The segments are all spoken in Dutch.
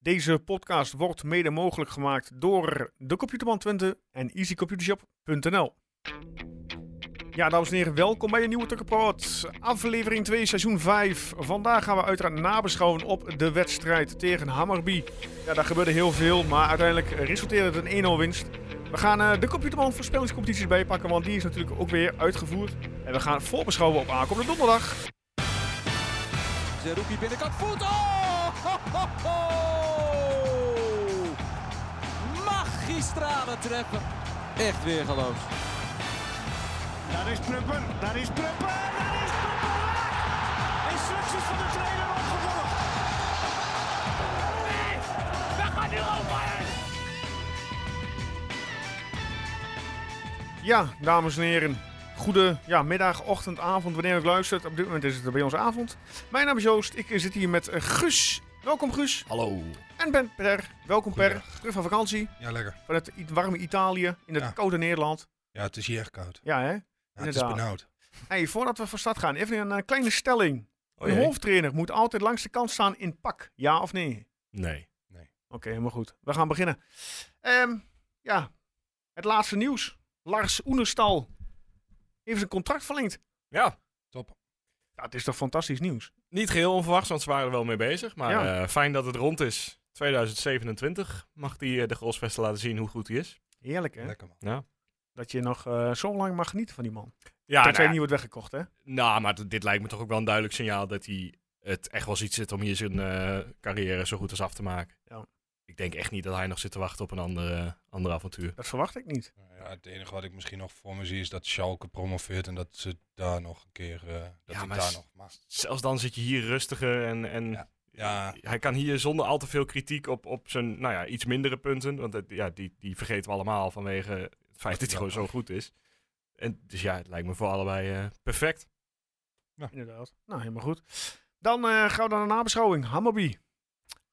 Deze podcast wordt mede mogelijk gemaakt door de Computerman Twente en easycomputershop.nl. Ja, dames en heren, welkom bij een nieuwe Tukkenpot. Aflevering 2, seizoen 5. Vandaag gaan we uiteraard nabeschouwen op de wedstrijd tegen Hammerby. Ja, daar gebeurde heel veel, maar uiteindelijk resulteerde het een 1-0 winst. We gaan uh, de Computerman voorspellingscompetities bijpakken, want die is natuurlijk ook weer uitgevoerd. En we gaan voorbeschouwen op aankomende donderdag. Zerouki binnenkant voet. Oh! Ho, ho, ho! Magistrale treffen. Echt weer geloof. Daar is Prupper, daar is Prupper, daar is Prupper! Instructies van de trainer opgevolgd. We gaan nu over! Ja, dames en heren. Goede ja, middag, ochtend, avond, wanneer u luistert. Op dit moment is het bij ons avond. Mijn naam is Joost. Ik zit hier met uh, Guus. Welkom Guus. Hallo. En Ben Per. Welkom Per. Terug van vakantie. Ja, lekker. Van het warme Italië in het Ja. koude Nederland. Ja, het is hier echt koud. Ja, hè? Ja, het is Inderdaad. benauwd. Hey, voordat we van start gaan, even een eh, kleine stelling. Oh, een jee. hoofdtrainer moet altijd langs de kant staan in pak. Ja of nee? Nee. Oké, helemaal goed. We gaan beginnen. Ehm, ja, het laatste nieuws. Lars Oenerstal heeft zijn contract verlengd. Ja. Ja, het is toch fantastisch nieuws? niet geheel onverwachts, want ze waren er wel mee bezig. Maar Ja. eh, fijn dat het rond is. 2027 mag hij de Grosvesten laten zien hoe goed hij is. Heerlijk, hè? Lekker man. Ja, Dat je nog eh, zo lang mag genieten van die man. ja, Tenzij hij niet wordt weggekocht, hè? nou, maar dit lijkt me toch ook wel een duidelijk signaal dat hij het echt wel ziet zitten om hier zijn eh, carrière zo goed als af te maken. Ja. Ik denk echt niet dat hij nog zit te wachten op een ander, eh, ander avontuur. Dat verwacht ik niet. Ja, het enige wat ik misschien nog voor me zie is dat Schalke promoveert en dat ze daar nog een keer, eh, dat Ja, maar daar nog maar Zelfs dan zit je hier rustiger en, en Ja. Ja, hij kan hier zonder al te veel kritiek op, op zijn nou ja, iets mindere punten. Want het, ja, die, die vergeten we allemaal vanwege het feit dat hij gewoon zo goed is. En, dus ja, het lijkt me voor allebei eh, perfect. Inderdaad. Nou, helemaal goed. Dan eh, gaan we naar de nabeschouwing. Hammerby.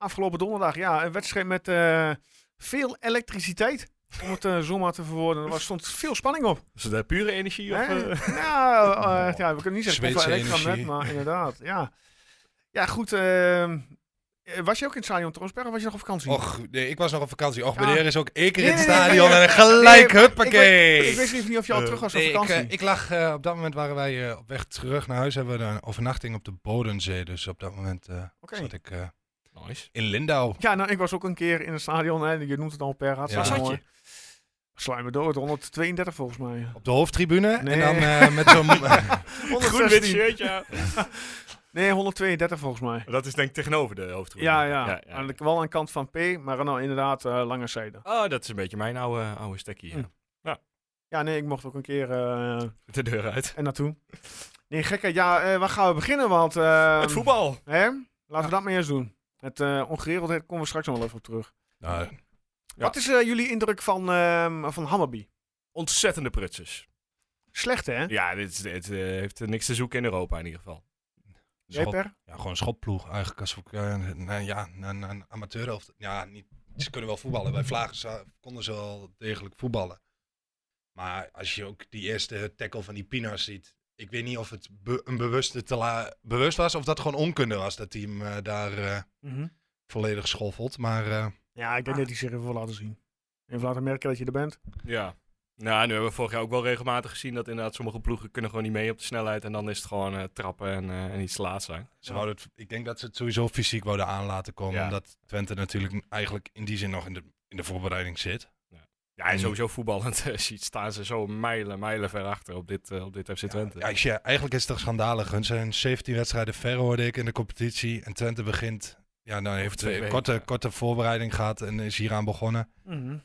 Afgelopen donderdag, ja, een wedstrijd met eh, veel elektriciteit. Om het eh, zo maar te verwoorden. Er was, stond veel spanning op. Is het eh, pure energie? Of, eh? Nou, eh, ja, we kunnen niet zeggen hoeveel elektra met, maar inderdaad. Ja, ja goed. ehm, eh, was je ook in het stadion Troosberg of was je nog op vakantie? Och, nee, ik was nog op vakantie. Och, Ja. meneer is ook één keer Nee, in het nee, nee, stadion nee, en gelijk, Nee, huppakee. Ik wist even niet of je al terug was ik, vakantie. eh, ik lag, eh, op dat moment waren wij eh, op weg terug naar huis. Hebben we een overnachting op de Bodensee. Dus op dat moment eh, zat ik eh, Nice. in Lindau. Ja, nou, ik was ook een keer in het stadion. Hè, je noemt het al per Ja. hartstikke Waar zat. Sla je me door, het 132 volgens mij. Op de hoofdtribune. Nee. En dan eh, met zo'n... Groen wit shirtje. Nee, 132 volgens mij. Dat is denk ik tegenover de hoofdtribune. Ja, ja. ja, ja. Aan de, wel aan de kant van P, maar nou inderdaad eh, lange zijde. Oh, dat is een beetje mijn oude, oude stekkie. ja. Hm. Ja, nee, ik mocht ook een keer eh De deur uit. en naartoe. Nee, gekke. Ja, eh, waar gaan we beginnen? Want, eh, het voetbal. Hè? Laten we dat maar eerst doen. Het eh ongeregeldheid komen we straks nog wel even op terug. Nou, Ja. Wat is eh, jullie indruk van, ehm, van Hammerby? Ontzettende prutsers. Slecht, hè? Ja, dit, eh, heeft niks te zoeken in Europa in ieder geval. Per? Ja, gewoon een schopploeg eigenlijk. Als we, nou ja, een, een amateur of ja, niet, ze kunnen wel voetballen. Bij Vlagen za- konden ze wel degelijk voetballen. Maar als je ook die eerste tackle van die Pinas ziet. Ik weet niet of het be- een bewuste te la- bewust was of dat gewoon onkunde was dat hij hem eh, daar eh, Mhm. volledig schoffelt. Maar eh, Ja, ik denk dat hij zich even wil laten zien. Even laten merken dat je er bent. Ja. Nou, nu hebben we vorig jaar ook wel regelmatig gezien dat inderdaad sommige ploegen kunnen gewoon niet mee op de snelheid. En dan is het gewoon eh, trappen en, eh, en iets laat zijn. ze wouden het, ik denk dat ze het sowieso fysiek wouden aan laten komen. Ja. Omdat Twente natuurlijk eigenlijk in die zin nog in de, in de voorbereiding zit. Ja, en sowieso voetballend eh, ziet, staan ze zo mijlen, mijlen ver achter op dit, eh, op dit FC Twente. Ja, je, eigenlijk is het toch schandalig. Hun zijn 17 wedstrijden ver, hoorde ik, in de competitie. En Twente begint... Ja, nou heeft twee een weken, korte, ja. korte voorbereiding gehad en is hieraan begonnen. Mhm.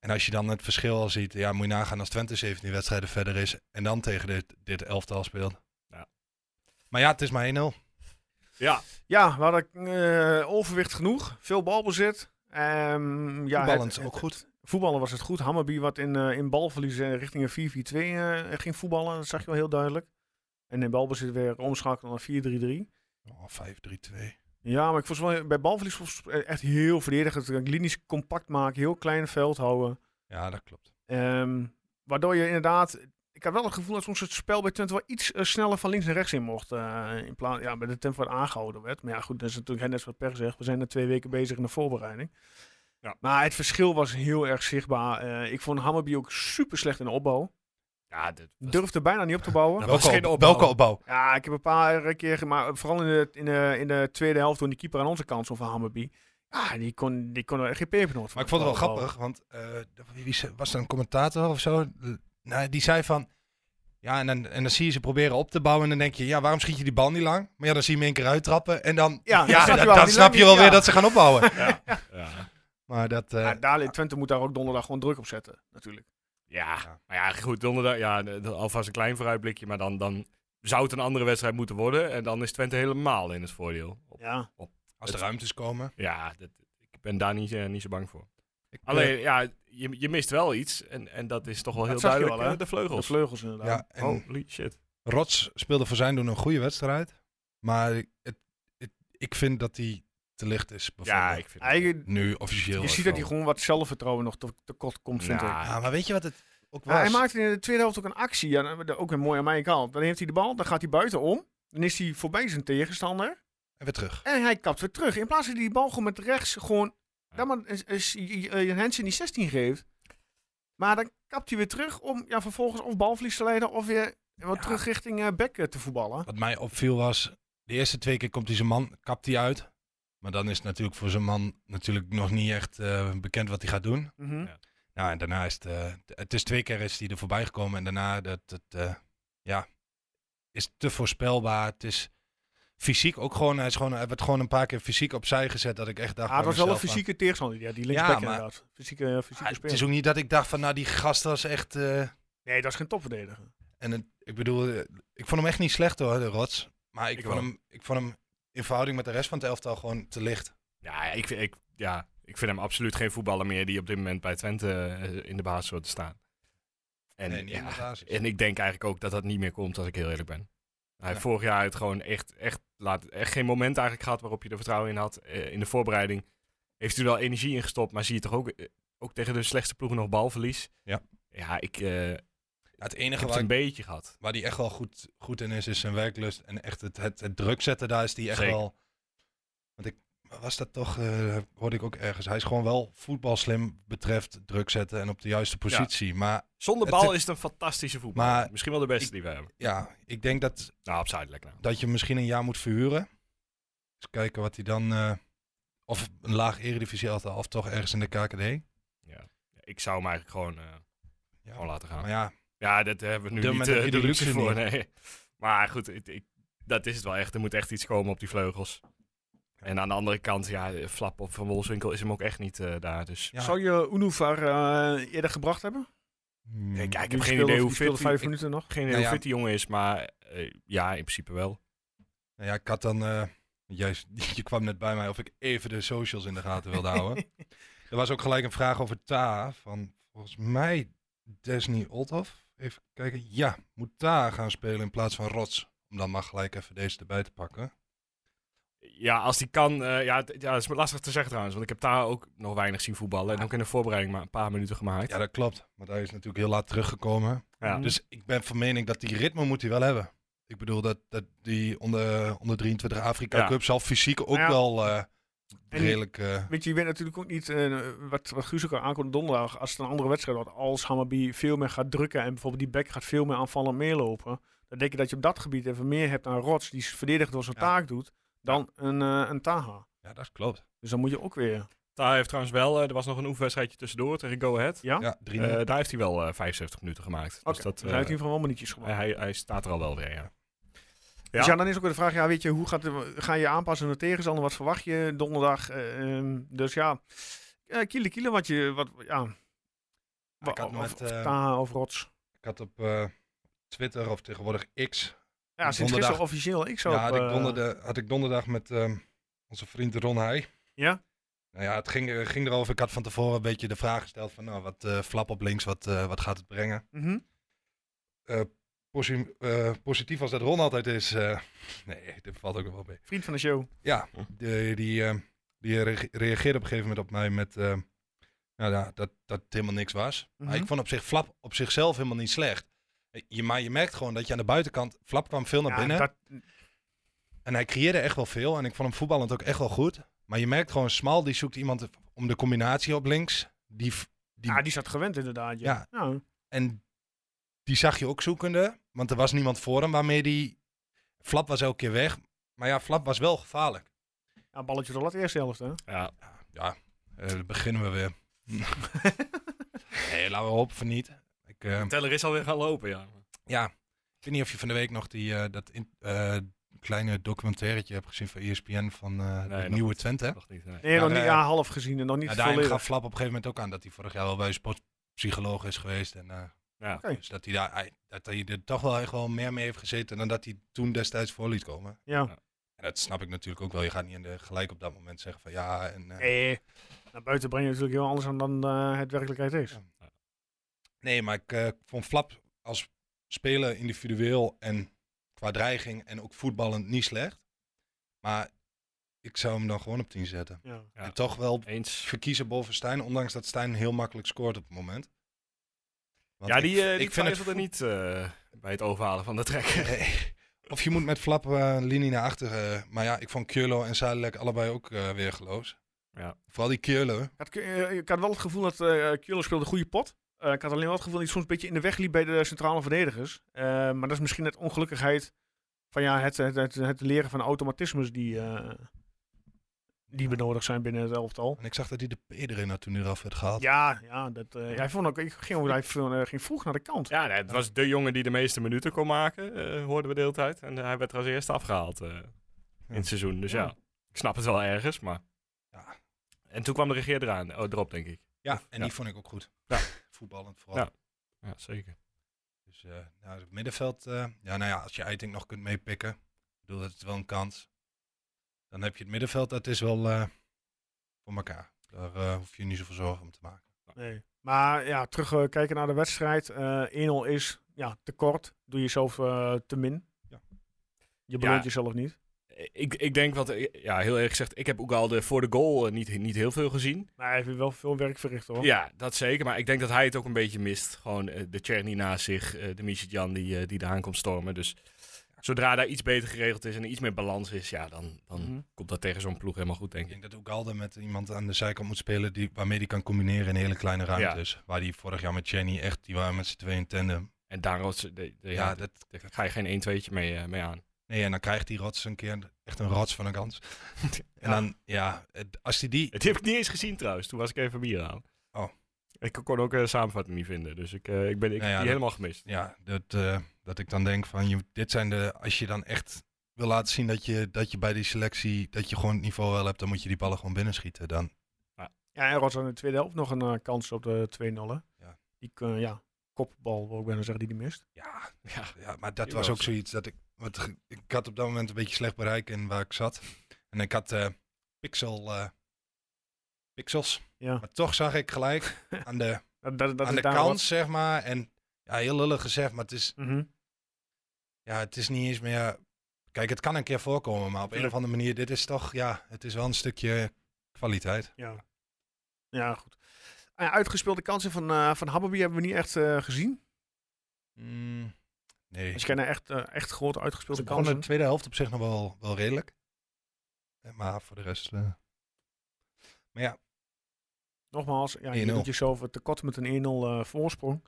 En als je dan het verschil al ziet, ja, moet je nagaan als Twente 17 wedstrijden verder is en dan tegen dit, dit elftal speelt. Ja. Maar ja, het is maar 1-0. Ja, Ja, we hadden eh, overwicht genoeg. Veel balbezit. Ehm ja, Voetballend het- ook het- goed. Voetballen was het goed. Hammerby wat in, eh, in balverlies eh, richting een 4-4-2 eh, ging voetballen. Dat zag je wel heel duidelijk. En in balbezit weer omschakelen naar 4-3-3. Oh, 5-3-2. Ja, maar ik vond wel bij balverlies echt heel verdedigend. Linies compact maken, heel klein veld houden. Ja, dat klopt. Ehm, waardoor je inderdaad ik had wel het gevoel dat soms het spel bij Twente wel iets sneller van links naar rechts in mocht. in plaats, ja, bij de tempo wat aangehouden werd. Maar ja, goed, dat is natuurlijk net wat Per zegt. We zijn er twee weken bezig in de voorbereiding. Ja. Maar het verschil was heel erg zichtbaar. Eh, ik vond Hammerby ook super slecht in de opbouw. Ja, dit was- Durfde bijna niet op te bouwen. Dat was welke, geen opbouw. welke opbouw? Ja, ik heb een paar keer, maar vooral in de, in de, in de tweede helft toen die keeper aan onze kant stond van Hammerby. Ja, die kon, die kon er echt geen pepernoot van. Maar ik vond het wel grappig, want eh, wie was er een commentator of zo? Nou, die zei van... Ja, en dan, en dan zie je ze proberen op te bouwen en dan denk je... Ja, waarom schiet je die bal niet lang? Maar ja, dan zie je hem één keer uittrappen en dan... Ja, Ja, dan snap je dan, wel, dan die snap lang je wel niet- weer ja. dat ze gaan opbouwen. ja. Maar dat... eh, Ja, daar, Twente moet daar ook donderdag gewoon druk op zetten, natuurlijk. Ja, Ja. maar ja, goed, donderdag, ja, de- de- alvast een klein vooruitblikje, maar dan, dan zou het een andere wedstrijd moeten worden en dan is Twente helemaal in het voordeel. Op- Ja. als er ruimtes komen. Ja, dat, ik ben daar niet, eh, niet zo bang voor. Ik, eh, Alleen, ja, je, je mist wel iets en, en dat is toch wel heel duidelijk, wel, hè? de De vleugels. vleugels inderdaad. ja, Holy shit. Rots speelde voor zijn doen een goede wedstrijd. Maar het, het- ik vind dat hij te licht is. Ja, bijvoorbeeld. ik vind Nu je officieel. ziet of dat hij gewoon wat zelfvertrouwen nog te- tekort komt, vind ik. Ja, maar weet je wat het ook was? Ja, hij maakte in de tweede helft ook een actie. Ja, ook een mooi aan mijn kant. Dan heeft hij de bal, dan gaat hij buiten om. Dan is hij voorbij zijn tegenstander. En weer terug. En hij kapt weer terug. In plaats van dat hij die bal gewoon met rechts gewoon... Ja. Ja. maar is, is, uh, Hensen die 16 geeft. Maar dan kapt hij weer terug om ja, vervolgens of balverlies te leiden... of weer wat Ja. terug richting eh Beck eh, te voetballen. Wat mij opviel was, de eerste twee keer komt hij zijn man, kapt hij uit. Maar dan is het natuurlijk voor zijn man natuurlijk nog niet echt eh, bekend wat hij gaat doen. Mhm. Ja. Nou, en daarna is het, eh, het is twee keer is hij er voorbij gekomen. En daarna, dat, het, eh, ja, is te voorspelbaar. Het is fysiek ook gewoon, hij, is gewoon, hij werd gewoon een paar keer fysiek opzij gezet. Dat ik echt dacht Ah, het was wel een fysieke tegenstander. Ja, die Ja, linksback maar- inderdaad. Fysieke, eh, fysieke ah, het is ook niet dat ik dacht van, nou die gast was echt... Nee, dat is geen topverdediger. En het- ik bedoel, ik vond hem echt niet slecht hoor, de Rots. Maar ik, Ik vond, wel. hem, ik vond hem in verhouding met de rest van het elftal gewoon te licht. Ja, ik, vind- ik, ja, ik vind hem absoluut geen voetballer meer die op dit moment bij Twente eh, in de basis hoort te staan. En, Nee, ja, en ik denk eigenlijk ook dat dat niet meer komt, als ik heel eerlijk ben. Hij heeft Ja. vorig jaar het gewoon echt, echt, laat, echt geen moment eigenlijk gehad waarop je er vertrouwen in had. Eh, in de voorbereiding heeft er wel energie in gestopt, maar zie je toch ook, eh, ook tegen de slechtste ploegen nog balverlies. Ja. Ja, ik, ik Ja, het enige het waar, een beetje gehad. waar hij echt wel goed, goed in is, is zijn werklust. En echt het, het, het druk zetten, daar is hij echt Zeker. wel... Want ik was dat toch, eh, hoorde ik ook ergens. Hij is gewoon wel voetbalslim betreft druk zetten en op de juiste positie. Maar Zonder Het- bal is het een fantastische voetballer. Maar- Misschien wel de beste ik- die we hebben. ja, ik denk dat, Nou, op Zuidelijk nou. dat je misschien een jaar moet verhuren. Eens kijken wat hij dan... eh, of een laag eredivisie of toch ergens in de KKD. Ja. Ik zou hem eigenlijk gewoon, eh, Ja. gewoon laten gaan. Maar ja, Ja, dat hebben we nu niet eh, de luxe luxe voor. Nee. Maar goed, ik, ik- dat is het wel echt. Er moet echt iets komen op die vleugels. En aan de andere kant, ja, Flap op Van Wolfswinkel is hem ook echt niet eh, daar. Dus Ja. Zou je Unuvar eh eerder gebracht hebben? hmm, ik, ik Die heb geen idee hoe fit, vijf die- minuten nog. geen idee Nou hoe ja. fit die jongen is. Maar ja, in principe wel. Nou ja, ik had dan... eh juist, je kwam net bij mij of ik even de socials in de gaten wilde houden. Er was ook gelijk een vraag over Ta van volgens mij Desni Olthoff. Even kijken. Ja, moet Ta gaan spelen in plaats van Rots? Om dan maar gelijk even deze erbij te pakken. Ja, als die kan. eh, ja, het, ja, het is lastig te zeggen trouwens. Want ik heb daar ook nog weinig zien voetballen. En ook in de voorbereiding maar een paar minuten gemaakt. Ja, dat klopt. Maar hij is natuurlijk heel laat teruggekomen. Ja. Dus ik ben van mening dat die ritme moet hij wel hebben. Ik bedoel dat, dat die onder, onder 23 Afrika Ja. Cup zal fysiek ook Ja. wel eh, En redelijk... eh, Weet je, je weet natuurlijk ook niet eh, wat, wat Guus ook al aankomt donderdag. Als het een andere wedstrijd wordt, als Hammerby veel meer gaat drukken en bijvoorbeeld die back gaat veel meer aanvallend meelopen. Dan denk je dat je op dat gebied even meer hebt aan Rots, die verdedigend door zijn Ja. taak doet, dan een, eh, een Taha. ja, dat klopt. Dus dan moet je ook weer. Daar heeft trouwens wel. eh, er was nog een oefenwedstrijdje tussendoor tegen Go Ahead. Ja? Ja, 3 Eh, daar heeft hij wel eh 75 minuten gemaakt. Oké, Dus dat, dus hij heeft in ieder geval wel minuutjes gemaakt. hij, hij staat er al wel weer, ja. Ja. Dus ja, dan is ook weer de vraag, ja, weet je, hoe gaat de, ga je aanpassen aan de tegenstander? Wat verwacht je donderdag? Eh, ehm, dus ja, uh, kiele kiele wat je, wat, ja. Ik had Of- eh, Taha of Rots. Ik had op eh, Twitter of tegenwoordig X Ja, sinds donderdag- gisteren officieel. Ik zou ja, had, ik eh, donderdag, had ik donderdag met ehm, onze vriend Ron Heij. Ja? Nou ja, het ging, er- ging erover. Ik had van tevoren een beetje de vraag gesteld van, nou, wat eh, flap op links, wat, eh, wat gaat het brengen? Mhm. Eh, positief als dat Ron altijd is. eh, nee, dit valt ook nog wel mee. Vriend van de show. Ja, de, die, eh, die re- reageerde op een gegeven moment op mij met, eh, nou ja, dat, dat het helemaal niks was. Maar Mhm. ik vond op zich flap op zichzelf helemaal niet slecht. Je, maar je merkt gewoon dat je aan de buitenkant... Flap kwam veel naar Ja, binnen. dat, En hij creëerde echt wel veel. En ik vond hem voetballend ook echt wel goed. Maar je merkt gewoon, Smal die zoekt iemand om de combinatie op links. Die, die, ja, die zat gewend inderdaad. Ja. Ja. Ja. En die zag je ook zoekende. Want er was niemand voor hem waarmee die... Flap was elke keer weg. Maar ja, Flap was wel gevaarlijk. Ja, balletje de lat eerste helft, hè? Ja, Ja, eh, beginnen we weer. nee, laten we hopen van niet. Ik, eh, de teller is alweer gaan lopen, ja. ja, ik weet niet of je van de week nog die, eh, dat in, eh, kleine documentairetje hebt gezien van ESPN van eh Nee, de nieuwe. Twente. Nog niet, nee. Nee, nog niet ja, half gezien en nog niet Ja, daarin volledig. gaf Flap op een gegeven moment ook aan dat hij vorig jaar wel bij een sportpsycholoog is geweest. En, eh, Ja. Dus dat hij, daar, dat hij er toch wel echt wel meer mee heeft gezeten dan dat hij toen destijds voor liet komen. Ja. En dat snap ik natuurlijk ook wel. Je gaat niet in de, gelijk op dat moment zeggen van ja. En, eh, Nee, naar buiten breng je natuurlijk heel anders aan dan eh, het werkelijkheid is. Ja. Nee, maar ik eh, vond Flap als speler individueel en qua dreiging en ook voetballend niet slecht. Maar ik zou hem dan gewoon op 10 zetten. Ja. Ja. En toch wel Eens. verkiezen boven Stijn, ondanks dat Stijn heel makkelijk scoort op het moment. Want Ja, ik- die, eh ik die vind het twijfelde niet eh, bij het overhalen van de trekker. Nee. Of je moet met Flap eh, een linie naar achter. eh, maar ja, ik vond Keulo en Zadelijk allebei ook eh weergeloos. Ja. Vooral die Keulo. Ik, had, eh, ik had wel het gevoel dat eh Keulen speelde een goede pot. Eh, ik had alleen wel het gevoel dat hij soms een beetje in de weg liep bij de centrale verdedigers. Eh, maar dat is misschien net ongelukkigheid van ja, het, het, het, het leren van automatismes die, eh, die benodigd zijn binnen het elftal. En ik zag dat hij de P erin had toen eraf werd gehaald. Ja, ja dat, eh, hij, vond ook, ik ging, hij vond, eh, ging vroeg naar de kant. Ja, nee, het was de jongen die de meeste minuten kon maken, eh, hoorden we de hele tijd. En hij werd er als eerste afgehaald eh, in het seizoen. Dus ja. Ja. ik snap het wel ergens, maar... Ja. En toen kwam de regeer eraan, oh, erop denk ik. Ja, Of- en ja. die vond ik ook goed. Ja. Voetballend vooral. Ja. Ja, zeker. Dus eh nou, het middenveld, eh, ja, nou ja, als je Eiting nog kunt meepikken, ik bedoel, dat is wel een kans. Dan heb je het middenveld, dat is wel eh, voor elkaar. Daar eh, hoef je niet zoveel zorgen om te maken. Nee. Maar ja, terug eh, kijken naar de wedstrijd. eh 1-0 is ja, te kort. Doe jezelf te min. Ja. Je beloont Ja. jezelf niet. Ik, ik denk wat, ja, heel eerlijk gezegd, ik heb ook al de, voor de goal niet, niet heel veel gezien. Maar hij heeft wel veel werk verricht hoor. Ja, dat zeker. Maar ik denk dat hij het ook een beetje mist. Gewoon de Cherny naast zich, de Michitjan die, die eraan komt stormen. Dus zodra daar iets beter geregeld is en er iets meer balans is, ja, dan, dan Mhm. komt dat tegen zo'n ploeg helemaal goed, denk Ik ik. denk dat ook Alde met iemand aan de zijkant moet spelen die, waarmee hij kan combineren in hele kleine ruimtes. Waar die vorig jaar met Jenny echt, die waren met z'n tweeën in tandem. En daar rots- de, de- ja, Ja, dat, daar ga je geen 1-2'tje mee, eh, mee aan. nee, en dan krijgt die rots een keer echt een rots van een kans. En dan, ja, als hij die... Het heb ik niet eens gezien trouwens. Toen was ik even bier aan. Oh. Ik kon ook een samenvatting niet vinden. Dus ik, eh, ik ben ik, Nou ja, die dat- helemaal gemist. Ja, dat, eh, dat ik dan denk van, je, dit zijn de... Als je dan echt wil laten zien dat je, dat je bij die selectie, dat je gewoon het niveau wel hebt, dan moet je die ballen gewoon binnenschieten. Dan, Ja, en Rotterdam in de tweede helft nog een eh, kans op de 2-0. hè. Ja. Die eh, ja, kopbal, wil ik bijna zeggen, die die mist. ja, Ja. ja, maar dat Die was ook zo. zoiets dat ik... Wat, ik had op dat moment een beetje slecht bereik in waar ik zat. En ik had eh, pixel... pixels. Ja. Maar toch zag ik gelijk aan de, Dat, dat, dat aan de kans, zeg maar. En ja, heel lullig gezegd, maar het is, Mhm. Ja, het is niet eens meer... Kijk, het kan een keer voorkomen, maar op een of andere manier, dit is toch, ja, het is wel een stukje kwaliteit. Ja. Ja, goed. Ah uitgespeelde kansen van, eh van Hababy hebben we niet echt eh, gezien. Mm, nee. Als je naar echt, eh, echt grote uitgespeelde kansen. de tweede helft op zich nog wel, wel redelijk. Maar voor de rest... Maar ja, Nogmaals, ja, je 1-0. doet jezelf tekort met een 1-0 eh, voorsprong.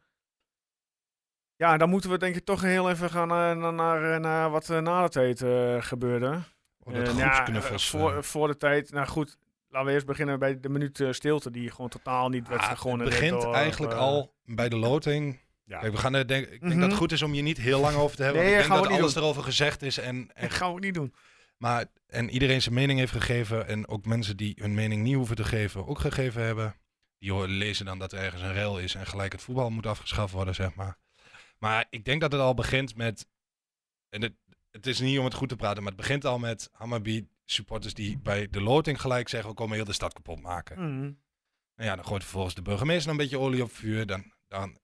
Ja, dan moeten we denk ik toch heel even gaan eh, naar, naar, eh, naar wat eh, na de tijd gebeurde. oh, dat Eh, ja, voor, voor de tijd, nou goed, laten we eerst beginnen bij de minuut stilte die gewoon totaal niet werd ah, het begint eigenlijk al bij de loting. Ja. Kijk, we gaan er denk, ik denk dat Mhm. het goed is om je niet heel lang over te hebben. Nee, ik denk we dat alles erover gezegd is. En, en, Dat gaan we ook niet doen. maar, en iedereen zijn mening heeft gegeven. En ook mensen die hun mening niet hoeven te geven, ook gegeven hebben. Die lezen dan dat er ergens een rel is en gelijk het voetbal moet afgeschaft worden, zeg maar. Maar ik denk dat het al begint met... En het, het is niet om het goed te praten, maar het begint al met Hammarby supporters die bij de loting gelijk zeggen, we komen heel de stad kapot maken. Mhm, Nou ja, dan gooit vervolgens de burgemeester een beetje olie op het vuur. Dan, dan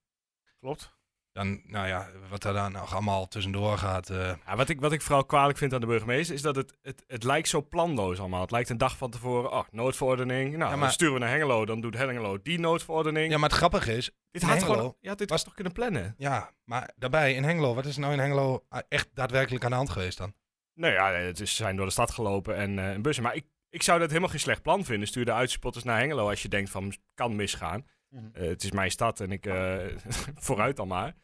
Klopt. Dan, nou ja, wat er dan nog allemaal tussendoor gaat. eh, Ja, wat, ik, wat ik vooral kwalijk vind aan de burgemeester is dat het, het, het lijkt zo planloos allemaal. Het lijkt een dag van tevoren, oh, noodverordening. Nou, maar- dan sturen we naar Hengelo, dan doet Hengelo die noodverordening. ja, maar het grappige is, dit had Hengelo gewoon, ja, dit was toch kunnen plannen? ja, maar daarbij in Hengelo, wat is er nou in Hengelo ah, echt daadwerkelijk aan de hand geweest dan? Nou ja, het is, zijn door de stad gelopen en eh, en bussen. Maar ik, ik zou dat helemaal geen slecht plan vinden. Stuur de uitsupporters naar Hengelo als je denkt van, kan misgaan. Mhm. Eh, het is mijn stad en ik, eh, vooruit dan maar.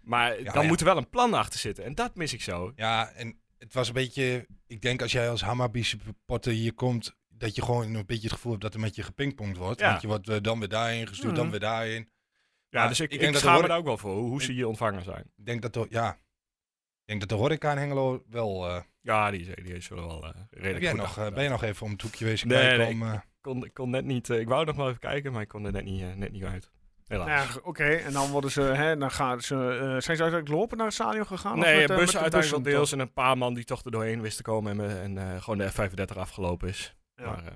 Maar Ja, dan ja. moet er wel een plan achter zitten. En dat mis ik zo. Ja, en het was een beetje, ik denk als jij als Hammarby supporter hier komt, dat je gewoon een beetje het gevoel hebt dat er met je gepingpongd wordt. Ja. Want je wordt eh, dan weer daarheen gestuurd, dan Mhm. weer daarheen. Ja, Maar dus ik, ik ik, denk dat schaam me daar ook wel voor, hoe, hoe ze hier ontvangen zijn. Ik denk dat de, ja, ik denk dat de horeca in Hengelo wel... eh, Ja, die, die zullen wel eh, heb redelijk jij goed nog, ben je nog even om het hoekje wezen Nee, kijken nee, om... eh, Ik kon, ik kon net niet, eh, ik wou nog wel even kijken, maar ik kon er net niet, eh, net niet uit. Helaas. Ja, Oké, en dan worden ze, hè, dan gaan ze, eh, zijn ze uiteindelijk lopen naar het stadion gegaan? of nee, met, bussen met de uiteindelijk wel bussen deels en een paar man die toch er doorheen wisten te komen en, en eh, gewoon de F35 afgelopen is. Ja. Maar, eh?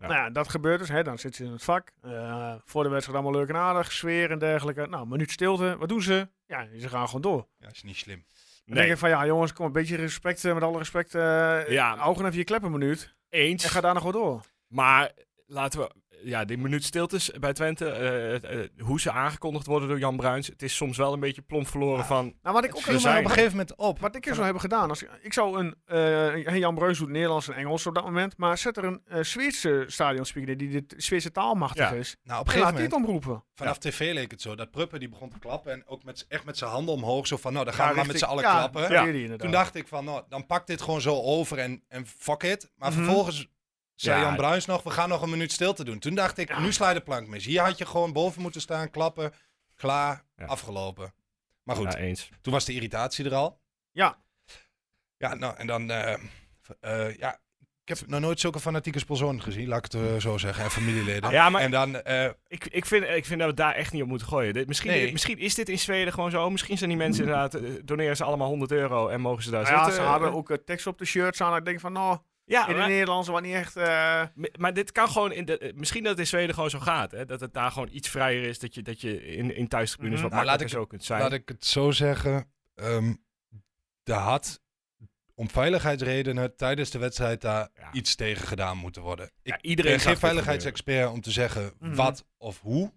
Ja. Nou ja, dat gebeurt dus. Hè, dan zitten ze in het vak. Eh, voor de wedstrijd allemaal leuk en aardig, sfeer en dergelijke. Nou, een minuut stilte. Wat doen ze? Ja, ze gaan gewoon door. ja, is niet slim. Dan denk ik van, ja jongens, kom een beetje respect, met alle respect. eh Ja. Ogen even je klep een minuut. eens. En ga daar nog wel door. Maar laten we, ja, die minuut stiltes bij Twente, eh, het, eh, hoe ze aangekondigd worden door Jan Bruins, het is soms wel een beetje plomp verloren Ja. van, Nou, wat ik ook helemaal op een gegeven moment op. Wat ik er zou hebben gedaan, als, ik zou een, eh, Jan Breus doet Nederlands en Engels op dat moment, maar zet er een eh Zweedse stadionspeaker die de Zweedse taal machtig Ja. is. Nou, op een En gegeven laat die moment, het omroepen. vanaf tv leek het zo, dat Pruppen die begon te klappen en ook met, echt met zijn handen omhoog, zo van, nou, dan gaan we maar met z'n allen ja, klappen. Toen dacht ik van, nou, dan pakt dit gewoon zo over en, en fuck it. Maar Mhm. vervolgens zei Ja. Jan Bruins nog, we gaan nog een minuut stilte doen. Toen dacht ik, Ja. nu sla je de plank mis. Hier had je gewoon boven moeten staan, klappen, klaar, Ja. afgelopen. Maar goed, ja, eens. toen was de irritatie er al. Ja. Ja, nou, en dan, eh, eh, ja, ik heb nog nooit zulke fanatieke sponsoren gezien, laat ik het eh, zo zeggen, en familieleden. Ja, maar- En dan, eh, Ik, ik, vind, ik vind dat we daar echt niet op moeten gooien. Dit, misschien, Nee. misschien is dit in Zweden gewoon zo. Misschien zijn die mensen inderdaad, doneren ze allemaal 100 euro en mogen ze daar Nou ja, zitten. ze hadden ook tekst op de shirts aan. Ik denk van, nou, ja, in het maar, Nederlands was niet echt... eh, maar dit kan gewoon, in de, eh, misschien dat het in Zweden gewoon zo gaat. Hè? Dat het daar gewoon iets vrijer is, dat je, dat je in, in thuistribunes Mhm. wat Nou, makkelijker zo kunt zijn. laat ik het zo zeggen, ehm er had om veiligheidsredenen tijdens de wedstrijd daar Ja. iets tegen gedaan moeten worden. Ik ja, iedereen ben geen veiligheidsexpert om te zeggen Mhm. wat of hoe.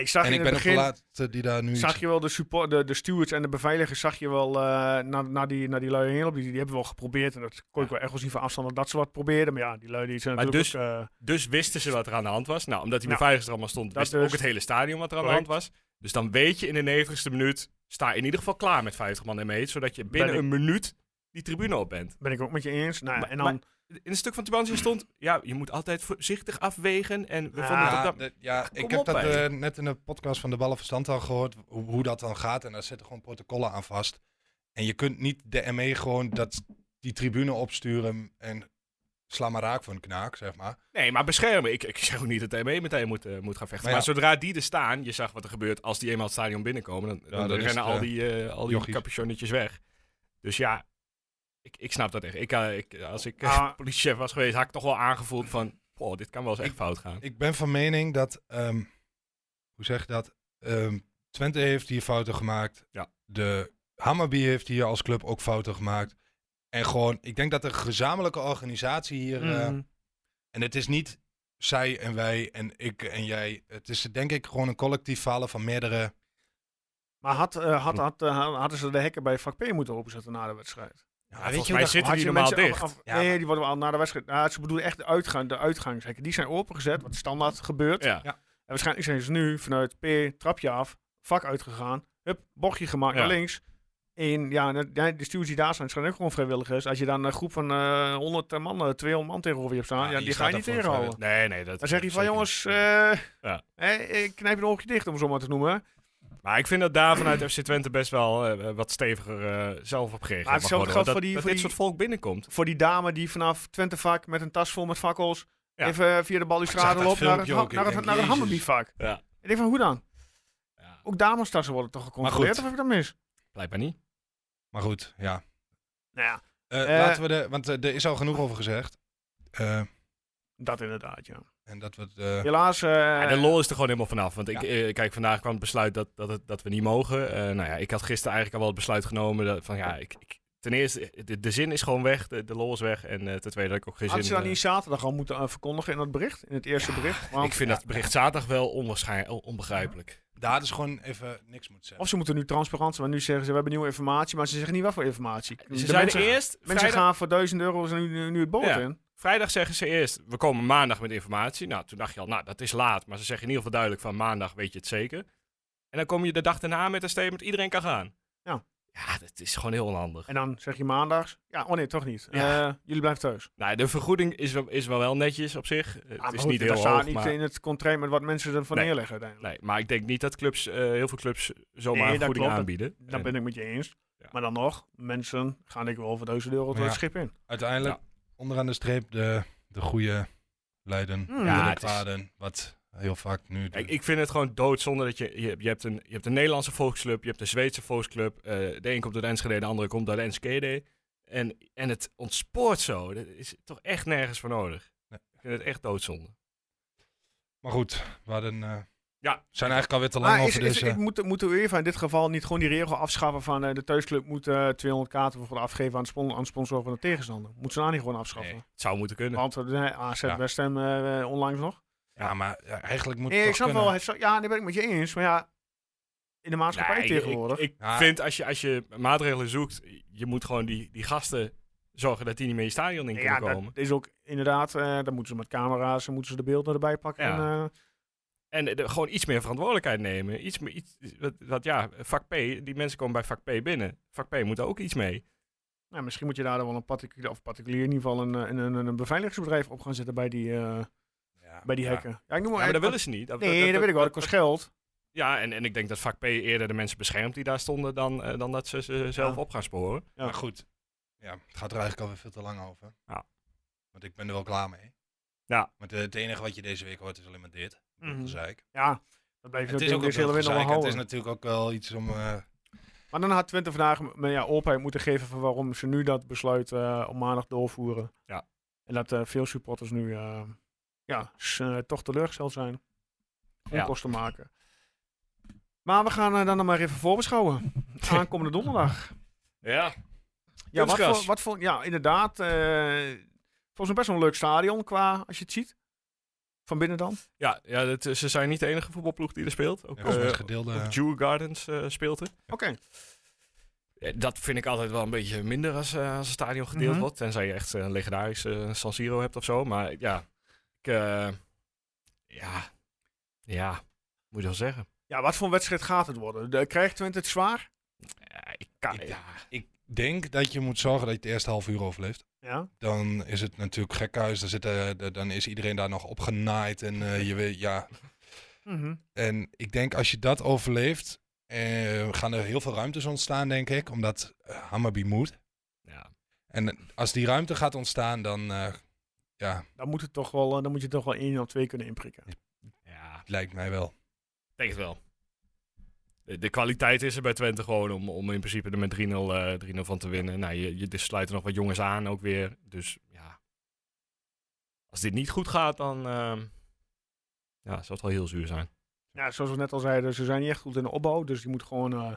Ik zag en in ik het ben ook de begin... laatste die daar nu Zag iets- je wel de, support, de, de stewards en de beveiligers, zag je wel eh naar, naar, die, naar die lui heen op. Die, die hebben wel geprobeerd. En dat kon ik wel echt wel zien van afstand dat ze wat probeerden. Maar ja, die lui die zijn Maar natuurlijk dus- ook... eh, Dus wisten ze wat er aan de hand was. Nou, omdat die Ja. beveiligers er allemaal stond, Dat wist dus. ook het hele stadion wat er aan de hand was. Dus dan weet je in de 90ste minuut, sta je in ieder geval klaar met 50 man en meet, zodat je binnen ik- een minuut die tribune op bent. ben ik ook met je eens. Nou, Maar- en dan... In een stuk van Tubantia stond, ja, je moet altijd voorzichtig afwegen. En we Ja, vonden Ja, dat... ja ik heb dat eh, net in de podcast van de Ballenverstand al gehoord, hoe, hoe dat dan gaat. En daar zitten gewoon protocollen aan vast. En je kunt niet de ME gewoon dat, die tribune opsturen en sla maar raak voor een knaak, zeg maar. Nee, maar beschermen. Ik, ik zeg ook niet dat de ME meteen moet, eh, moet gaan vechten. Maar zodra die er staan, je zag wat er gebeurt als die eenmaal het stadion binnenkomen. Dan, dan rennen het, al eh, die, eh, al die capuchonnetjes weg. Dus ja, ik, ik snap dat echt. Ik, eh, ik, als ik Ah. politiechef was geweest, had ik toch wel aangevoeld van... Oh, dit kan wel eens echt Ik- fout gaan. Ik ben van mening dat, ehm, hoe zeg je dat? Ehm, Twente heeft hier fouten gemaakt. Ja. De Hammarby heeft hier als club ook fouten gemaakt. En gewoon, ik denk dat de gezamenlijke organisatie hier, eh, Mhm. en het is niet zij en wij en ik en jij. Het is denk ik gewoon een collectief falen van meerdere. Maar had, eh, had, had, hadden ze de hekken bij vak P moeten openzetten na de wedstrijd? Ja, volgens je mij hoe dat- zitten die normaal mensen dicht. af- af- Ja, nee, die worden al na de wedstrijd. Nou, ze bedoelen echt de, uitgang, de uitgangshekken. Die zijn opengezet, wat standaard gebeurt. Ja. Ja. En waarschijnlijk zijn ze nu vanuit P, trapje af, vak uitgegaan. Hup, bochtje gemaakt Ja. naar links. En ja, de, de die daar zijn, zijn ook gewoon vrijwilligers. Als je dan een groep van eh 100 man, eh, 200 man tegenover je hebt staan, Ja, die ga je niet tegenhouden. Nee, nee. Dat Dan zeg je van jongens, eh hè, ik knijp je een oogje dicht om het zo maar te noemen. Maar ik vind dat daar vanuit FC Twente best wel eh, wat steviger eh, zelf op gereageerd Maar hetzelfde geldt voor die- dat voor dit die- soort volk binnenkomt. Voor die dame die vanaf Twente vak met een tas vol met fakkels Ja. even via de balustrade loopt naar het, ook. naar Ik het, denk, naar het. Ja. Ik denk van, hoe dan? ja. Ook damestassen worden toch gecontroleerd of heb ik dat mis? Blijkbaar niet. Maar goed, ja. Nou ja, Eh, Eh, laten we de, want eh, er is al genoeg over gezegd. Eh, Dat inderdaad, ja. En dat we het, eh, Helaas... eh, Ja, de lol is er gewoon helemaal vanaf. Want ik, Ja. eh, kijk, vandaag kwam het besluit dat, dat, het- dat we niet mogen. Eh, nou ja, ik had gisteren eigenlijk al wel het besluit genomen dat, van ja, ik, ik- ten eerste, de, de zin is gewoon weg, de, de lol is weg. En ten tweede dat ik ook geen Had zin... je dat eh, niet zaterdag al moeten verkondigen in dat bericht? In het eerste bericht? Want- ik vind dat bericht zaterdag wel onwaarschijnlijk, onbegrijpelijk. daar hadden ze gewoon even niks moeten zeggen. Of ze moeten nu transparant zijn, maar nu zeggen ze we hebben nieuwe informatie, maar ze zeggen niet wat voor informatie. Ze De zeiden mensen, eerst, mensen vrijdag, gaan voor 1000 euro nu, nu, nu het boot Ja. in. Vrijdag zeggen ze eerst, we komen maandag met informatie. Nou, toen dacht je al, nou, dat is laat. Maar ze zeggen in ieder geval duidelijk van maandag weet je het zeker. En dan kom je de dag daarna met een statement, iedereen kan gaan. Ja. Ja, dat is gewoon heel onhandig. En dan zeg je maandags, ja, oh nee, toch niet. Ja. Eh, jullie blijven thuis. Nou, de vergoeding is wel, is wel, wel netjes op zich. Het Ah, maar is goed, niet heel staat hoog, niet maar... in het contract met wat mensen ervan Nee. neerleggen uiteindelijk. Nee, maar ik denk niet dat clubs, eh, heel veel clubs zomaar Nee, vergoeding klopt. aanbieden. Dat En- ben ik met je eens. Ja. Maar dan nog, mensen gaan ik wel voor 1000 euro door Ja. het schip in. Uiteindelijk, onderaan de streep, de, de goede Leiden, Hmm. Ja, de is- kwaden, wat heel vaak nu... Kijk, ik vind het gewoon doodzonde dat je, je, je, hebt een, je hebt een Nederlandse volksclub, je hebt een Zweedse volksclub. eh, de een komt uit Enschede, de andere komt uit Enschede. En, en het ontspoort zo. Dat is toch echt nergens voor nodig. Nee. Ik vind het echt doodzonde. Maar goed, we hadden, eh, Ja. zijn eigenlijk alweer te lang Maar is, over is, deze... ik moet, moet de UEFA in dit geval niet gewoon die regel afschaffen van eh, de thuisclub moet eh, 200 kaarten voor afgeven aan de, spon aan de sponsor van de tegenstander? Moet ze nou niet gewoon afschaffen? Nee, het zou moeten kunnen. Want uh, AZ Ja. West Ham eh, onlangs nog. Ja, maar ja, eigenlijk moet Nee, het ik snap wel. Het zou- ja, daar ben ik met je eens. Maar ja, in de maatschappij Nee, tegenwoordig. Ik, ik Ja. vind als je, als je maatregelen zoekt, je moet gewoon die, die gasten zorgen dat die niet meer je stadion in kunnen ja, komen. dat is ook inderdaad. eh dan moeten ze met camera's, dan moeten ze de beelden erbij pakken. Ja. En, eh, En gewoon iets meer verantwoordelijkheid nemen. Iets meer, iets, wat, wat, ja, vak P, die mensen komen bij vak P binnen. Vak P moet daar ook iets mee. nou, misschien moet je daar dan wel een particulier, of particulier in ieder geval een, eh, een, een, een beveiligingsbedrijf op gaan zetten bij die, eh, Ja, bij die hekken. Ja, ik noem Ja, maar, maar dat willen ze niet. Dat, Nee, dat, weet ik wel. Dat kost geld. Ja, en, en ik denk dat vak P eerder de mensen beschermt die daar stonden dan, eh, dan dat ze ze zelf Ja. op gaan sporen. Ja. Maar goed, ja, het gaat er eigenlijk alweer veel te lang over. Ja. Want ik ben er wel klaar mee. Ja. Want het enige wat je deze week hoort is alleen maar dit. Mhm. Dat zei ik. Ja, dat blijft Het is ook een gezeik. Het is natuurlijk ook wel iets om... eh, Maar dan had Twente vandaag m- ja, openheid moeten geven van waarom ze nu dat besluit eh op maandag doorvoeren. Ja. En dat eh, veel supporters nu ja, toch teleurgesteld zijn. Ja. Onkosten maken. Maar we gaan dan nog maar even voorbeschouwen. Aankomende donderdag. Ja. Ja, wat voor, wat voor, ja, inderdaad. Volgens mij best wel een leuk stadion qua, als je het ziet. Van binnen dan. Ja, ja dat, ze zijn niet de enige voetbalploeg die er speelt. Ook, ja, eh, is gedeelde... ook Jewel Gardens eh, speelt er. Oké. Ja, dat vind ik altijd wel een beetje minder als, eh, als een stadion gedeeld Mhm. wordt. Tenzij je echt een legendarische San Siro hebt of zo. Maar ja, ik, eh, ja, ja, moet je wel zeggen. Ja, wat voor wedstrijd gaat het worden? De, krijgt Twente het zwaar? Ja, ik kan, Ik- ja. Ik denk dat je moet zorgen dat je het eerste half uur overleeft. Ja. Dan is het natuurlijk gekhuis. Dan, zitten, de- dan is iedereen daar nog opgenaaid. En, eh, je weet, ja. Mhm. en ik denk als je dat overleeft... eh, gaan er heel veel ruimtes ontstaan, denk ik. Omdat eh, Hammerby moet. ja. En als die ruimte gaat ontstaan, dan... ja, Dan, moet het toch wel, dan moet je toch wel één of twee kunnen inprikken. ja, lijkt mij wel. ik denk het wel. De, kwaliteit is er bij Twente gewoon om, om in principe er met 3-0 eh, 3-0 van te winnen. Nou, je, je er sluiten nog wat jongens aan ook weer. Dus ja, als dit niet goed gaat, dan eh, ja, zal het wel heel zuur zijn. Ja, zoals we net al zeiden, ze zijn niet echt goed in de opbouw. Dus je moet gewoon... eh,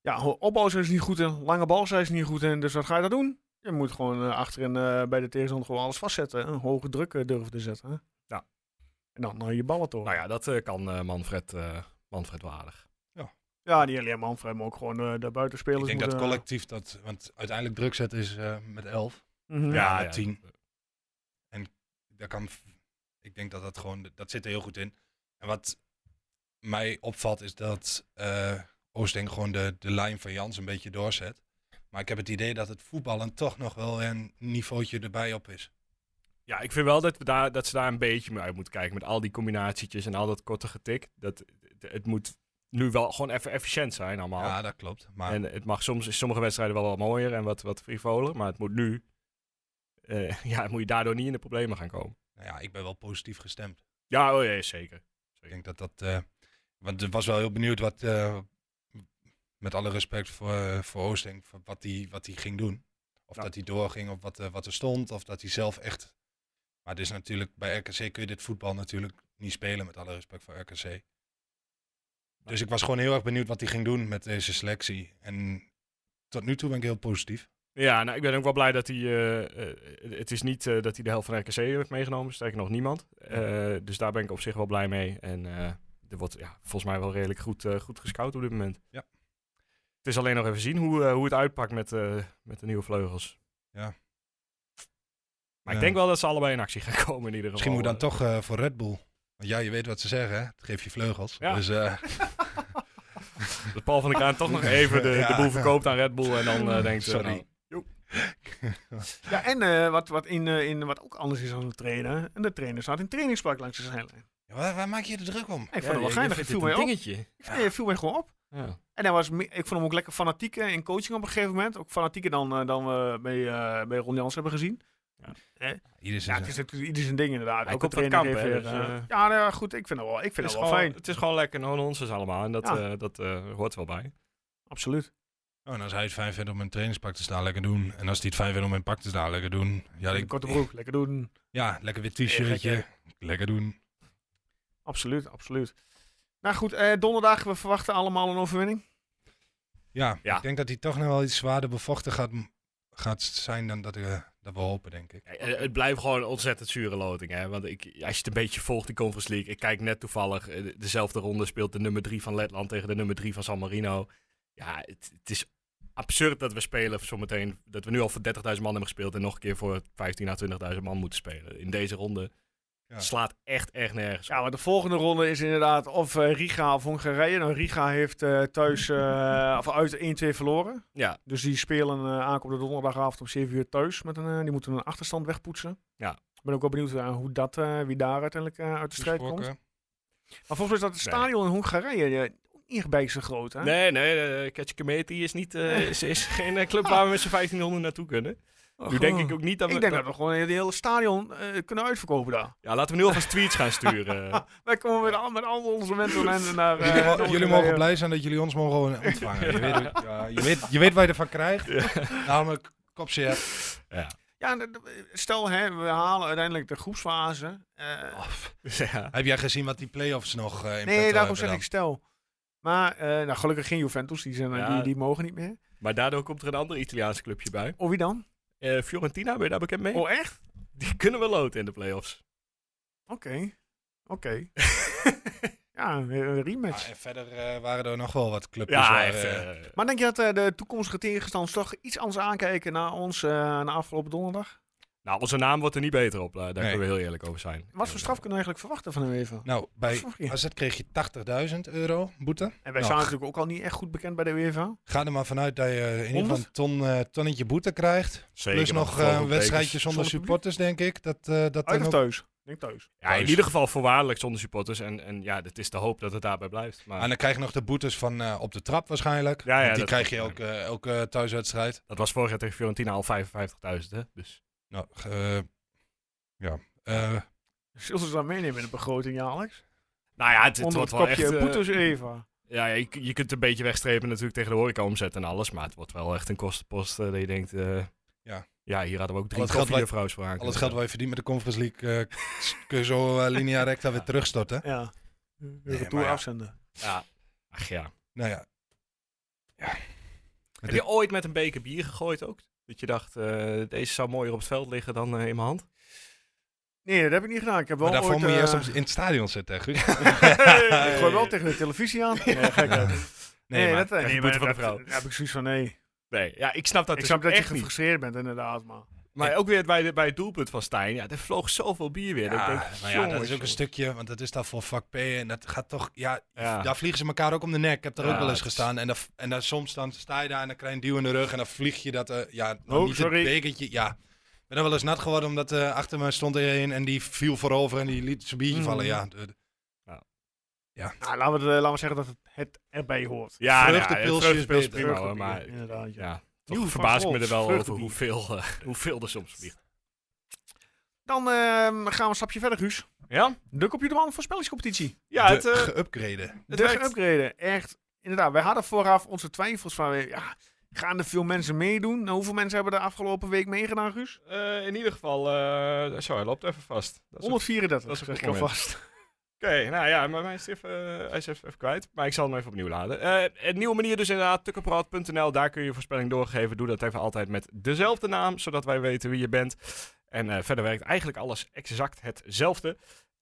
ja, opbouw zijn ze niet goed in. Lange bal zijn ze niet goed in. Dus wat ga je dan doen? Je moet gewoon eh, achterin bij de tegenstander gewoon alles vastzetten. Een hoge druk durven te zetten. hè. Ja. En dan je ballen toch. Nou ja, dat kan Manfred, Manfred wel aardig. Ja, niet alleen Manfred, maar ook gewoon eh, de buitenspelers Ik denk dat collectief dat... Want uiteindelijk druk zetten is eh, met 11. Mhm. Ja, ja, tien. Daar kan, ik denk dat dat gewoon... Dat zit er heel goed in. En wat mij opvalt is dat eh Oosting gewoon de, de lijn van Jans een beetje doorzet. Maar ik heb het idee dat het voetballen toch nog wel een niveautje erbij op is. Ja, ik vind wel dat, we daar, dat ze daar een beetje mee uit moeten kijken. Met al die combinatietjes en al dat korte getik. Dat, het moet nu wel gewoon even efficiënt zijn allemaal. Ja, dat klopt. Maar En het mag soms in sommige wedstrijden wel wat mooier en wat, wat frivoler. Maar het moet nu... eh, ja, moet je daardoor niet in de problemen gaan komen. nou ja, ik ben wel positief gestemd. Ja, oh ja, zeker. Ik denk dat dat... eh, want ik was wel heel benieuwd wat... eh, met alle respect voor, voor Oosting, wat hij wat hij ging doen. Of Ja. dat hij doorging op wat, wat er stond. Of dat hij zelf echt Maar het is natuurlijk, bij RKC kun je dit voetbal natuurlijk niet spelen, met alle respect voor RKC. Dus ik was gewoon heel erg benieuwd wat hij ging doen met deze selectie. En tot nu toe ben ik heel positief. Ja, nou, ik ben ook wel blij dat hij. eh, eh, het is niet eh, dat hij de helft van RKC heeft meegenomen, sterker nog niemand. Dus daar ben ik op zich wel blij mee. En er wordt ja, volgens mij wel redelijk goed, goed gescout op dit moment. Ja. Het is alleen nog even zien hoe, hoe het uitpakt met, met de nieuwe vleugels. Ja. Maar ik denk wel dat ze allebei in actie gaan komen in ieder geval. Misschien moet dan toch voor Red Bull. Want ja, je weet wat ze zeggen, hè? Het geeft je vleugels. Ja. Dus Dat Paul van der Kraan toch nog even de, Ja. de boel verkoopt aan Red Bull. En dan eh, denkt ze. Sorry. nou, Ja, en eh, wat, wat, in, eh, in, wat ook anders is dan de trainer. En de trainer staat in trainingspak langs de zijlijn. ja, waar, waar maak je er druk om? Ik vond ja, het wel je- geinig. vindt viel mij op. Ik Het viel mij gewoon op. Ja. En hij was, ik vond hem ook lekker fanatiek in coaching op een gegeven moment. Ook fanatieker dan, dan we bij, eh bij Ron Jans hebben gezien. Is Ja, het is natuurlijk ieder zijn ding inderdaad. Hij ook van trainer kamp, dus, eh, eh, ja, nou goed. Ik vind het wel, ik vind Het het is, wel gewoon, fijn. het is gewoon lekker no-nonsense allemaal. En dat, Ja. eh, dat eh, hoort wel bij. Absoluut. Oh, en als hij het fijn vindt om in een trainingspak te staan, lekker doen. En als hij het fijn vindt om in een pak te staan, lekker doen. Ja, ik, korte broek, lekker doen. ja lekker wit t-shirtje. lekker doen. Absoluut, absoluut. Nou goed, eh, donderdag, we verwachten allemaal een overwinning. Ja, Ja. ik denk dat hij toch nog wel iets zwaarder bevochten gaat, gaat zijn dan dat, eh, dat we hopen, denk ik. Ja, eh, Het blijft gewoon een ontzettend zure loting. Hè? Want ik, als je het een beetje volgt, die Conference League. Ik kijk net toevallig. eh, de- Dezelfde ronde speelt de nummer 3 van Letland tegen de nummer 3 van San Marino. Ja, het, het is absurd dat we spelen zometeen. Dat we nu al voor 30.000 man hebben gespeeld. En nog een keer voor 15.000 à 20.000 man moeten spelen. In deze ronde Ja. slaat echt, echt nergens. Ja, maar de volgende ronde is inderdaad of eh, Riga of Hongarije. Nou, Riga heeft eh, thuis eh, of uit 1-2 verloren. Ja, Dus die spelen uh, aankomende donderdagavond om 7 uur thuis. Met een, eh, die moeten een achterstand wegpoetsen. Ja. Ik ben ook wel benieuwd hoe dat, eh, wie daar uiteindelijk eh, uit de strijd komt. Maar volgens mij is dat het Nee. stadion in Hongarije niet bij zo groot. Hè? Nee, nee, uh, Ketchkameti is, niet, eh, is, is geen club waar we met z'n 1500 naartoe kunnen. Nu denk ik ook niet dat we... Ik denk dat we gewoon het hele stadion eh, kunnen uitverkopen daar. Ja, laten we nu alvast tweets gaan sturen. Wij komen met al, met al onze mensen en naar... eh, Jullie, naar Hongarije. mogen blij zijn dat jullie ons mogen ontvangen. Je, weet, ja, je, weet, je weet waar je ervan krijgt. Namelijk kopzeer. Ja, d- d- stel hè, we halen uiteindelijk de groepsfase. eh, ja. Heb jij gezien wat die play-offs nog eh in nee, daarom zeg ik stel. Maar eh, nou, gelukkig geen Juventus, die, zijn, eh, Ja. die, die mogen niet meer. Maar daardoor komt er een ander Italiaans clubje bij. Of wie dan? Eh, Fiorentina, ben je daar bekend mee? Oh, echt? Die kunnen we loten in de playoffs. Oké. Oké. ja, een rematch. Ja, en verder eh, waren er nog wel wat clubjes. Ja, waar, echt. eh, Maar denk je dat eh, de toekomstige tegenstanders toch iets anders aankijken naar ons na afgelopen donderdag? Nou, onze naam wordt er niet beter op. eh, daar Nee. kunnen we heel eerlijk over zijn. Wat voor straf kunnen we eigenlijk verwachten van hem even? nou, bij. AZ kreeg je 80.000 euro boete. En wij Nou, staan natuurlijk ook al niet echt goed bekend bij de UEFA. Ga er maar vanuit dat je in ieder geval 100? een ton, eh, tonnetje boete krijgt. Zeker, Plus nog eh, een wedstrijdje zonder Zonder supporters, denk ik. Dat, eh, dat Uit dan of ook- thuis? Ik Denk thuis. Ja, in ieder geval voorwaardelijk zonder supporters. En, en ja, het is de hoop dat het daarbij blijft. Maar En dan krijg je nog de boetes van eh, op de trap waarschijnlijk. Ja, ja, die krijg je elke, elke thuiswedstrijd. dat was vorig jaar tegen Fiorentina al 55.000, hè? Dus Nou, eh, ja. Eh, Zullen ze dat meenemen in de begroting, ja, Alex? nou ja, het, het Onder wordt het wel echt... eh, boetes Eva. ja, je, je kunt het een beetje wegstrepen natuurlijk tegen de horeca omzet en alles. Maar het wordt wel echt een kostenpost dat je denkt... eh, Ja. ja, hier hadden we ook drie koffiejuffrouws voor aan al het geld wat je verdient met de Conference League eh, kun je zo linea recta weer terugstorten. Ja. De Nee, retour maar ja. afzenden. Ja. Ach ja. Nou ja. Heb je ooit met een beker bier gegooid ook? Dat je dacht, eh, deze zou mooier op het veld liggen dan eh, in mijn hand? Nee, dat heb ik niet gedaan. Ik heb wel Maar daarvoor ooit, moet je eerst eh, in het stadion zitten, hè, Guus? ik gooi wel tegen de televisie aan. Nee, gek, hè. Nee, maar dat, nee, maar van de vrouw. daar heb ik zoiets van nee. Nee, ja, ik snap dat ik dus snap dat je niet. gefrustreerd bent, inderdaad. Maar Maar ook weer bij, de, bij het doelpunt van Stijn. Ja, er vloog zoveel bier weer. dat Ja, denk, maar ja, dat is ook een stukje, want dat is daar voor vak P en dat gaat toch, ja, Ja. daar vliegen ze elkaar ook om de nek. Ik heb er Ja, ook wel eens het is- gestaan en, dan, en dan soms dan sta je daar en dan krijg je een duw in de rug en dan vlieg je dat, eh, ja, nog Oh, niet sorry. het bekertje, ja. Ik ben dan wel eens nat geworden omdat eh, achter me stond er een en die viel voorover en die liet zijn biertje Mm. vallen, ja. de- de- nou, laten, we, het, eh, laten we zeggen dat het, het erbij hoort. Ja, nou, ja, is vreugdepils beter. prima hoor, maar inderdaad. Ja. Toch verbaas ik me er wel over hoeveel, eh, hoeveel er soms vliegt. Dan ehm, gaan we een stapje verder, Guus. Ja? De computerman voorspellingscompetitie. Ja, de het, eh, geüpgraden. het de werkt. upgraden. Echt, inderdaad. Wij hadden vooraf onze twijfels van, eh, ja, Gaan er veel mensen meedoen? Nou, hoeveel mensen hebben er afgelopen week meegedaan, Guus? Eh, in ieder geval, eh, zo, hij loopt even vast. Dat is 134, dat is een zeg Oké, nou ja, maar hij is, even, eh, hij is even, even kwijt. Maar ik zal hem even opnieuw laden. Eh, een nieuwe manier dus inderdaad, tukkenpraat.nl. Daar kun je je voorspelling doorgeven. Doe dat even altijd met dezelfde naam, zodat wij weten wie je bent. En eh, verder werkt eigenlijk alles exact hetzelfde.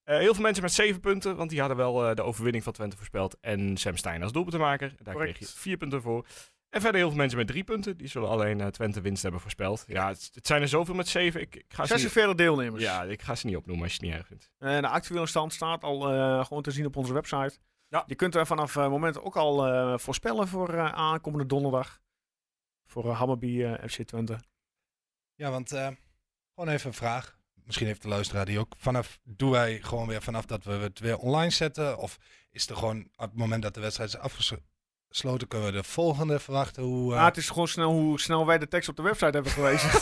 Heel veel mensen met 7 punten, want die hadden wel de overwinning van Twente voorspeld. En Sam Stein als doelpuntenmaker. Daar Correct. kreeg je 4 punten voor. En verder heel veel mensen met 3 punten. Die zullen alleen eh, Twente winst hebben voorspeld. Ja, het, het zijn er zoveel met 7. Ik, ik ga ze niet, 46 deelnemers. ja, ik ga ze niet opnoemen als je het niet erg vindt. Eh, de actuele stand staat al eh, gewoon te zien op onze website. Ja. Je kunt er vanaf het moment ook al eh, voorspellen voor eh, aankomende donderdag. Voor Hammerby FC Twente. Ja, want eh, gewoon even een vraag. Misschien heeft de luisteraar die ook. Vanaf, doen wij gewoon weer vanaf dat we het weer online zetten? Of is er gewoon op het moment dat de wedstrijd is afgesloten, kunnen we de volgende verwachten? Hoe, eh, Ah, het is gewoon snel hoe snel wij de tekst op de website hebben gewezen.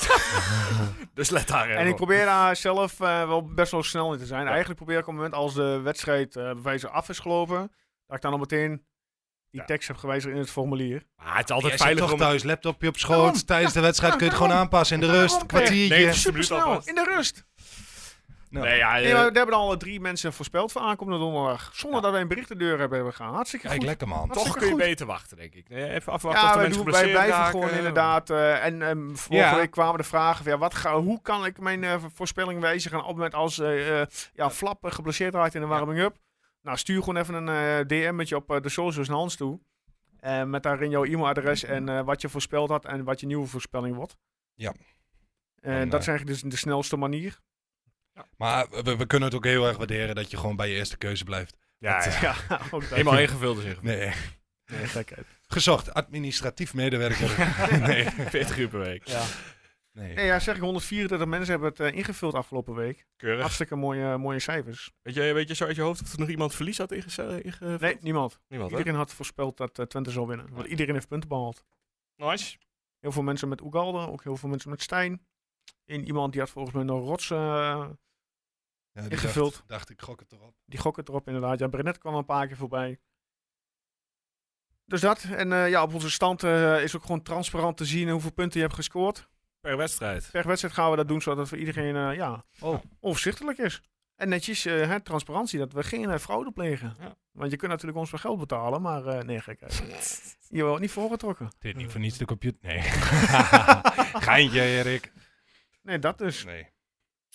Dus let daar even en ik probeer daar zelf eh, wel best wel snel in te zijn. Eigenlijk probeer ik op het moment als de wedstrijd eh bij wijze af is gelopen, dat ik dan al meteen die Ja. tekst heb gewijzigd in het formulier. Maar het is altijd zit veilig toch om... thuis, laptopje op schoot. Tijdens de wedstrijd kun je het gewoon aanpassen in de rust. Kwartiertje. Nee, Super snel, in de rust. Nou, Nee, ja, Nee, eh, hebben al drie mensen voorspeld voor aankomende donderdag. Zonder Ja. dat wij een bericht de deur hebben gaan. Hartstikke Kijk, goed. lekker man. toch kun je beter wachten, denk ik. Nee, even afwachten of Ja, de wij, mensen doen, wij blijven raken. gewoon inderdaad. eh, en ehm, vorige week kwamen de vragen van, ja, wat ga, hoe kan ik mijn eh, voorspelling wijzigen op het moment als eh, eh, ja, Flap eh, geblesseerd raakt in de warming-up. Nou, stuur gewoon even een eh DM'tje op eh, de socials naar ons toe. Eh, met daarin jouw e-mailadres en eh, wat je voorspeld had en wat je nieuwe voorspelling wordt. Ja. En dat eh, is eigenlijk dus de snelste manier. Maar we, we kunnen het ook heel erg waarderen dat je gewoon bij je eerste keuze blijft. Ja, ja. Ja, ook dat. Eenmaal ingevuld is ingevuld. Nee, Nee, gekheid. gezocht. Administratief medewerker. nee. 40 uur per week. Ja. nee. Nee, ja, zeg ik, 134 mensen hebben het eh, ingevuld afgelopen week. Keurig. Hartstikke mooie, mooie cijfers. Weet je, weet je zo uit je hoofd of er nog iemand verlies had ingevuld? Nee, niemand. Niemand, hè? Iedereen had voorspeld dat eh, Twente zou winnen. Want iedereen heeft punten behaald. Nice. Heel veel mensen met Oegalde, ook heel veel mensen met Stijn. En iemand die had volgens mij nog Rots, eh, Ja, die ingevuld. Dacht, dacht ik, gok het erop. die gokken erop inderdaad. Ja, Brenet kwam een paar keer voorbij. Dus dat. En eh, ja, op onze stand eh, is ook gewoon transparant te zien hoeveel punten je hebt gescoord. Per wedstrijd. Per wedstrijd gaan we dat doen, zodat het voor iedereen eh, ja, Oh. overzichtelijk is. En netjes, eh, hè, transparantie, dat we geen fraude plegen. Ja. Want je kunt natuurlijk ons voor geld betalen, maar eh, nee, gekheid. Je wordt niet voorgetrokken. Dit niet voor niets de computer. Nee. Geintje, Erik. Nee, dat dus. Nee.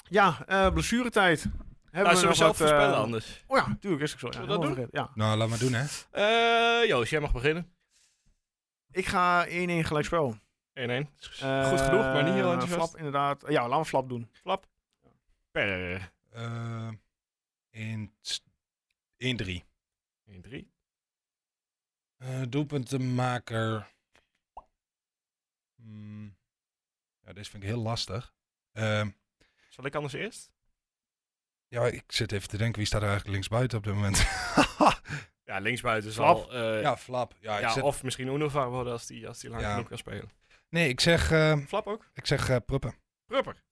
Ja, eh blessuretijd. Hebben Nou, we nog zelf wat, eh, voorspellen anders? Oh ja, tuurlijk is het zo. Ja, Zullen we dat vergeten. ja. Nou, laat maar doen, hè. Eh Joost, jij mag beginnen. 1-1. Ik ga 1-1 gelijkspel. Goed genoeg, maar niet heel enthousiast. Flap, inderdaad. Ja, laten we flap doen. Flap. Per Eh, in 1-3. 1-3. Eh doelpuntenmaker. Hmm. Ja, deze vind ik heel lastig. Ehm, Zal ik anders eerst? ja, ik zit even te denken, wie staat er eigenlijk linksbuiten op dit moment? Ja, linksbuiten is Flap. al... eh, ja, ja, Flap. Ja, ik zet- of misschien Unova worden als die, als die lang Ja. genoeg kan spelen. Nee, ik zeg, eh, Flap ook? ik zeg eh, Pruppen. Prupper.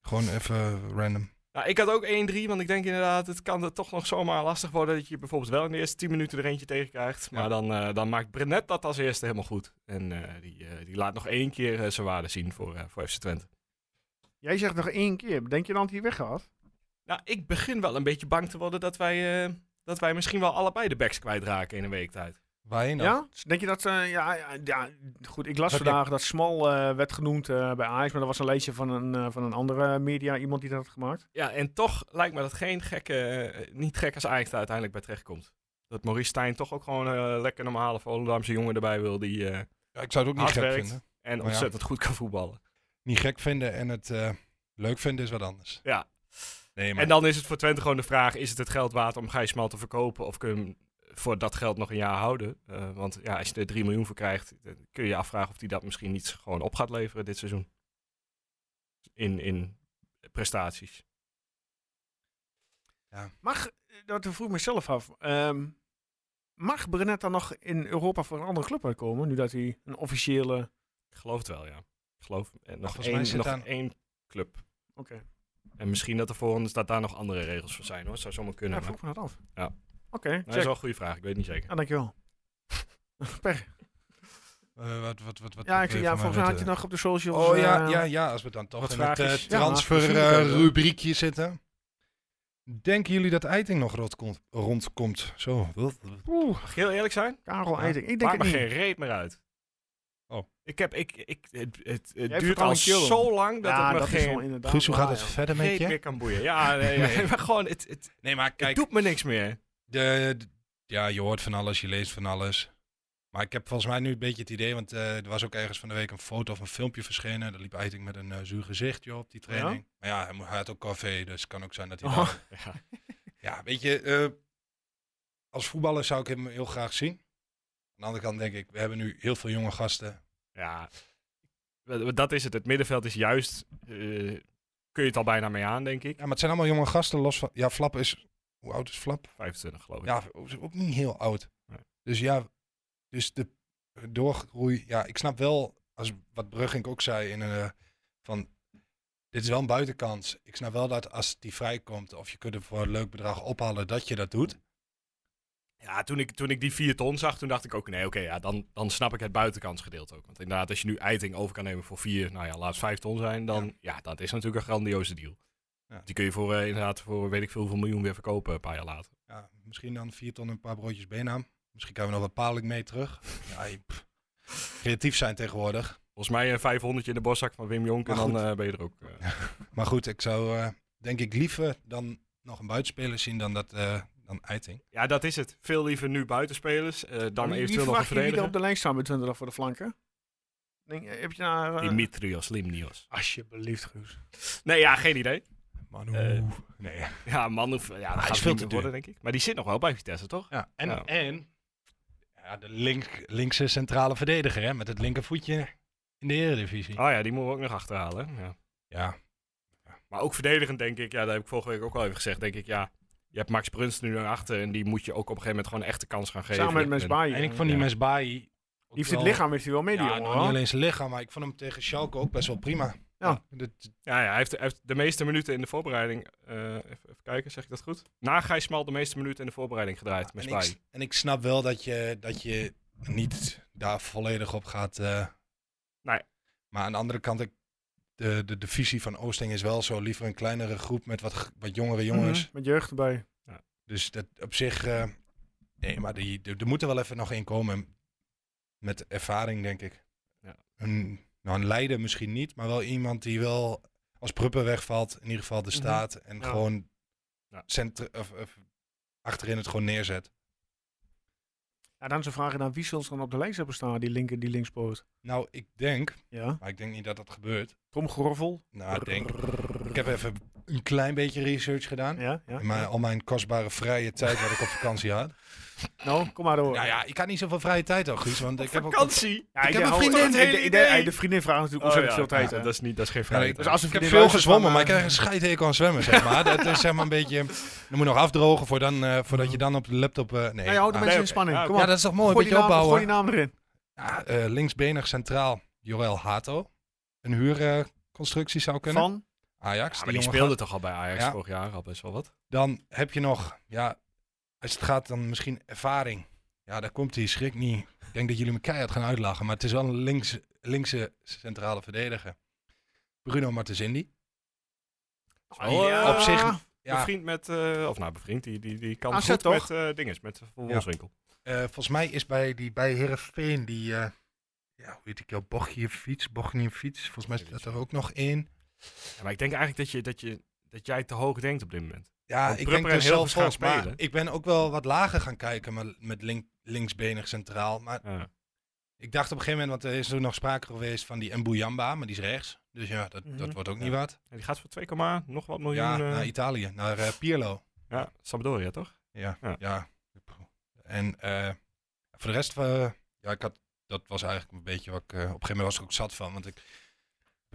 Gewoon even random. Nou, ik had ook 1-3, want ik denk inderdaad, het kan er toch nog zomaar lastig worden dat je bijvoorbeeld wel in de eerste 10 minuten er eentje tegen krijgt. Maar Ja. dan, eh, dan maakt Brenet dat als eerste helemaal goed. En eh, die, eh, die laat nog één keer zijn waarde zien voor, eh, voor FC Twente. Jij zegt nog één keer. Denk je dan dat hij weggaat? Nou, ik begin wel een beetje bang te worden dat wij, eh, dat wij misschien wel allebei de backs kwijtraken in een week tijd. Waarheen dan? Ja? Denk je dat... eh, ja, ja, ja, goed. Ik las vandaag dat Smal eh, werd genoemd eh, bij Ajax. Maar dat was een lijstje van een, eh, van een andere media. Iemand die dat had gemaakt. Ja, en toch lijkt me dat geen gekke, niet gek als Ajax daar uiteindelijk bij terechtkomt. Dat Maurice Stijn toch ook gewoon eh, lekker normale Volendamse jongen erbij wil die eh, Ja, ik zou het ook niet gek vinden. en ja. ontzettend goed kan voetballen. Niet gek vinden en het eh, leuk vinden is wat anders. Ja. Nee, maar En dan is het voor Twente gewoon de vraag: is het het geld waard om Gijs Smal te verkopen? Of kun je hem voor dat geld nog een jaar houden? Eh, want ja, als je er 3 miljoen voor krijgt, dan kun je je afvragen of hij dat misschien niet gewoon op gaat leveren dit seizoen. In, in prestaties. Mag, eh, dat vroeg ik mezelf af. ehm, mag Brenet dan nog in Europa voor een andere club uitkomen? Nu dat hij een officiële... Ik geloof het wel, ja. Geloof en nog, volgens mij één, zit nog één club. Oké. En misschien dat er ons dat daar nog andere regels voor zijn hoor. Zou zomaar kunnen. Ja, maar- vroeg me dat af. Ja. Oké, Nou, dat is wel een goede vraag, ik weet het niet zeker. Ja, dankjewel. per. Eh, wat, wat, wat, wat, Ja, ik, ja volgens mij had je nog op de socials... Oh ja, eh, ja, ja, als we dan toch in het eh, vraagjes? Ja, transfer natuurlijk, eh, eh, rubriekje zitten. Denken jullie dat Eiting nog rondkomt? rondkomt? Zo. Oeh, Mag ik heel eerlijk zijn? Karel Ja. Eiting. Ik denk Maakt het me niet. geen reet meer uit. Ik heb, ik, ik, het, het, het duurt al zo lang dat ja, het me dat geen inderdaad Guus, hoe gaat het ja. verder met je? meer kan boeien. Ja, nee, ja, Nee. maar gewoon, het, het, Nee, maar het kijk, doet me niks meer. de, de- ja, je hoort van alles, je leest van alles. Maar ik heb volgens mij nu een beetje het idee, want eh, er was ook ergens van de week een foto of een filmpje verschenen. Daar liep Eiting met een eh, zuur gezicht joh, op die training. Maar ja, hij, had ook café, dus het kan ook zijn dat hij Oh. daar- Ja. Ja, weet je, eh, als voetballer zou ik hem heel graag zien. Aan de andere kant denk ik, we hebben nu heel veel jonge gasten. Ja, dat is het. Het middenveld is juist, eh, kun je het al bijna mee aan, denk ik. Ja, maar het zijn allemaal jonge gasten, los van... Ja, Flap is... Hoe oud is Flap? 25 geloof ik. Ja, ook niet heel oud. Nee. Dus ja, dus de doorgroei... Ja, ik snap wel, als wat Brugging ook zei, in een, eh, van... Dit is wel een buitenkans. Ik snap wel dat als die vrijkomt, of je kunt hem voor een leuk bedrag ophalen, dat je dat doet. Ja, toen ik, toen ik die 4 ton zag, toen dacht ik ook, nee, oké, ja, dan, dan snap ik het buitenkansgedeelte ook. Want inderdaad, als je nu Eiting over kan nemen voor 4, nou ja, laat 5 ton zijn, dan, ja, dat is natuurlijk een grandioze deal. Ja. Die kun je voor, eh, inderdaad, voor weet ik veel hoeveel miljoen weer verkopen een paar jaar later. Ja, misschien dan vier ton en een paar broodjes benam. Misschien krijgen we nog wat paling mee terug. Ja, je- creatief zijn tegenwoordig. Volgens mij een 500 in de borstzak van Wim Jonk en dan eh, ben je er ook. eh. Maar goed, ik zou denk ik liever dan nog een buitenspeler zien dan dat dan Eiting. Ja, dat is het. Veel liever nu buitenspelers, eh, dan Wie- eventueel wie nog een je wie er verdediger. op de lijn staan met 20 dag voor de flanken? Denk, heb je nou... eh, Dimitrios Limnios. Alsjeblieft, Guus. Nee, ja, geen idee. Manu. Eh, nee. Ja, Manhoef, ja, dat gaat is veel te worden, denk ik. Maar die zit nog wel bij Vitesse, toch? Ja, en, Ja. en ja, de link, linkse centrale verdediger hè, met het linkervoetje in de eredivisie. Oh ja, die moeten we ook nog achterhalen. hè? Ja. Ja, Maar ook verdedigend, denk ik, ja, dat heb ik vorige week ook al even gezegd, denk ik, ja, je hebt Max Bruns nu naar achter en die moet je ook op een gegeven moment gewoon een echte kans gaan geven. Samen met En- Mesbaai. en ik vond die Ja. Mesbaai... Die heeft het lichaam heeft hij wel mee, die Ja, jongen. nou, niet alleen zijn lichaam, maar ik vond hem tegen Schalke ook best wel prima. Ja. dat, Ja, ja hij, heeft, hij heeft de meeste minuten in de voorbereiding, eh, even, even kijken, zeg ik dat goed? Na Gijsmal de meeste minuten in de voorbereiding gedraaid, en, ik, en ik snap wel dat je, dat je niet daar volledig op gaat. eh. Nee. Maar aan de andere kant, ik, de, de, de visie van Oosting is wel zo liever een kleinere groep met wat, wat jongere jongens. Mhm, Met jeugd erbij. Dus dat op zich. eh, nee, maar die, er, er moet er wel even nog in komen. Met ervaring, denk ik. Ja. Een, nou, een leider misschien niet, maar wel iemand die wel als Pruppen wegvalt, in ieder geval de Mhm. staat. En Ja. gewoon Ja. centra- of, of achterin het gewoon neerzet. Ja, dan is de vraag naar wie zal er dan op de lijst hebben staan, die linker, die linkspoot. Nou, ik denk, Ja. maar ik denk niet dat dat gebeurt. Tromgeroffel. Nou, ik denk. Ik heb even een klein beetje research gedaan. Ja, mijn, al mijn kostbare vrije tijd wat ik op vakantie had. Nou, kom maar door. Nou ja, ik had niet zoveel vrije tijd al, Guus. Want ik heb ook... Ik heb een vriendin. idee. De vriendin vraagt natuurlijk ontzettend veel tijd. dat, is niet, dat is geen vrije ik- tijd. Dus als een Ik heb vriendin veel gezwommen, maar ik eh, krijg een scheidhekel aan zwemmen, zeg maar. Dat is zeg maar een beetje... Dan moet je nog afdrogen voor dan, eh, voordat je dan op de laptop... eh, nee, Nou, je houdt de Ah, mensen in spanning. ja, Kom ja, op. dat is toch mooi, een beetje naam- opbouwen. Gooi die naam erin. Ja, eh, linksbenig centraal, Joël Hato. Een huurconstructie zou kunnen. Van? Ajax. Ja, maar die speelde toch al bij Ajax Ja. vorig jaar al best wel wat. Dan heb je nog, ja, als het gaat dan misschien ervaring. Ja, daar komt hij, schrik niet. Ik denk dat jullie me keihard gaan uitlachen, maar het is wel een links, linkse centrale verdediger. Bruno Martensindi. Oh, ja. Op zich, ja, Bevriend met, eh, of nou bevriend, die, die, die kan AZ goed toch? met eh dinges, met Wolfswinkel. eh, volgens mij is bij, die, bij Heerenveen die, eh, ja, hoe heet ik jou, Bochje fiets, Bochje fiets. Volgens mij staat er ook nog één. Ja, maar ik denk eigenlijk dat, je, dat, je, dat jij te hoog denkt op dit moment. Ja, Want ik Prupper denk en dus zelf Hilgers gaan ook, maar spelen. ik ben ook wel wat lager gaan kijken maar met link, linksbenig centraal. Maar Ja. ik dacht op een gegeven moment, want er is toen nog sprake geweest van die Mbuyamba, maar die is rechts. Dus ja, dat, Mhm. dat wordt ook Ja. niet wat. En die gaat voor 2, nog wat miljoen. Ja, eh, naar Italië, naar eh, Pirlo. ja, Sampdoria toch? Ja, Ja. ja. En eh, voor de rest, ja, ik had, dat was eigenlijk een beetje wat ik, op een gegeven moment was ik er ook zat van. Want ik,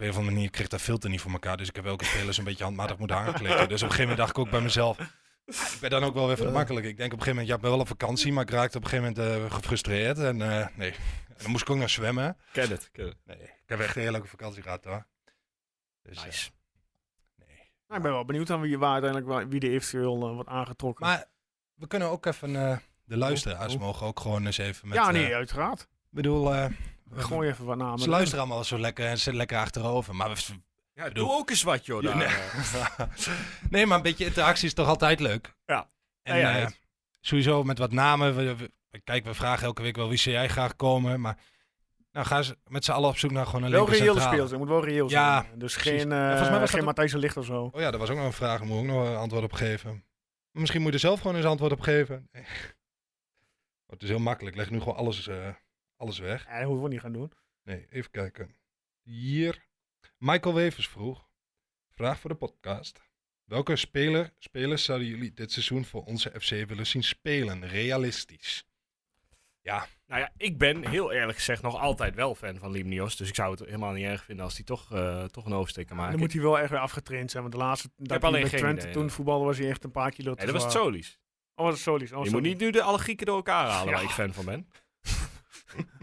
een of andere manier kreeg dat filter niet voor elkaar. Dus ik heb elke speler zo'n beetje handmatig moeten aanklikken. Dus op een gegeven moment dacht ik ook bij mezelf, ik ben dan ook wel weer van de makkelijk. Ik denk op een gegeven moment, ja, ik ben wel op vakantie, maar ik raakte op een gegeven moment eh, gefrustreerd. En eh, nee, en dan moest ik ook nog zwemmen. Ken het, ken het. Nee, ik heb echt een hele leuke vakantie gehad hoor. Dus, eh, Nice. nee. Nou, ik ben wel benieuwd aan wie, waar uiteindelijk wie er eventueel wordt aangetrokken. Maar we kunnen ook even, eh, de luisteraars Oh, oh. mogen ook gewoon eens even met... ja, nee, uiteraard. Ik bedoel, eh, Gooi even wat namen. Ze luisteren allemaal zo lekker en ze zitten lekker achterover. Maar we, Ja, bedoel- doe ook eens wat, joh. Ja, daar, nee. nee, maar een beetje interactie is toch altijd leuk. Ja. En Ja, ja, eh, sowieso met wat namen. We, we- kijk, we vragen elke week wel wie zou jij graag komen. Maar nou, gaan ze met z'n allen op zoek naar gewoon een Wel linker reëel spelen. Het moet wel reëel Ja, zijn. Dus precies. geen, Ja, eh volgens mij was dat geen Matthijs Licht of zo. Oh ja, dat was ook nog een vraag. Daar moet ik ook nog een antwoord op geven. Misschien moet je er zelf gewoon eens antwoord op geven. Nee. Oh, het is heel makkelijk. Leg nu gewoon alles, eh, alles weg. Ja, dat hoeven we niet gaan doen. Nee, even kijken. Hier. Michael Wevers vroeg. Vraag voor de podcast. Welke speler, spelers zouden jullie dit seizoen voor onze FC willen zien spelen? Realistisch. Nou ja, ik ben heel eerlijk gezegd nog altijd wel fan van Limnios. Dus ik zou het helemaal niet erg vinden als hij toch, eh, toch een oversteek kan maken. Dan moet hij wel echt weer afgetraind zijn. Want de laatste dat heb hij geen Twente idee, toen hoor. voetbalde was hij echt een paar kilo te Nee, dat was. Solis. Oh, was het Solis. Oh, je sorry. moet niet nu de alle Grieken door elkaar halen Ja. waar ik fan van ben.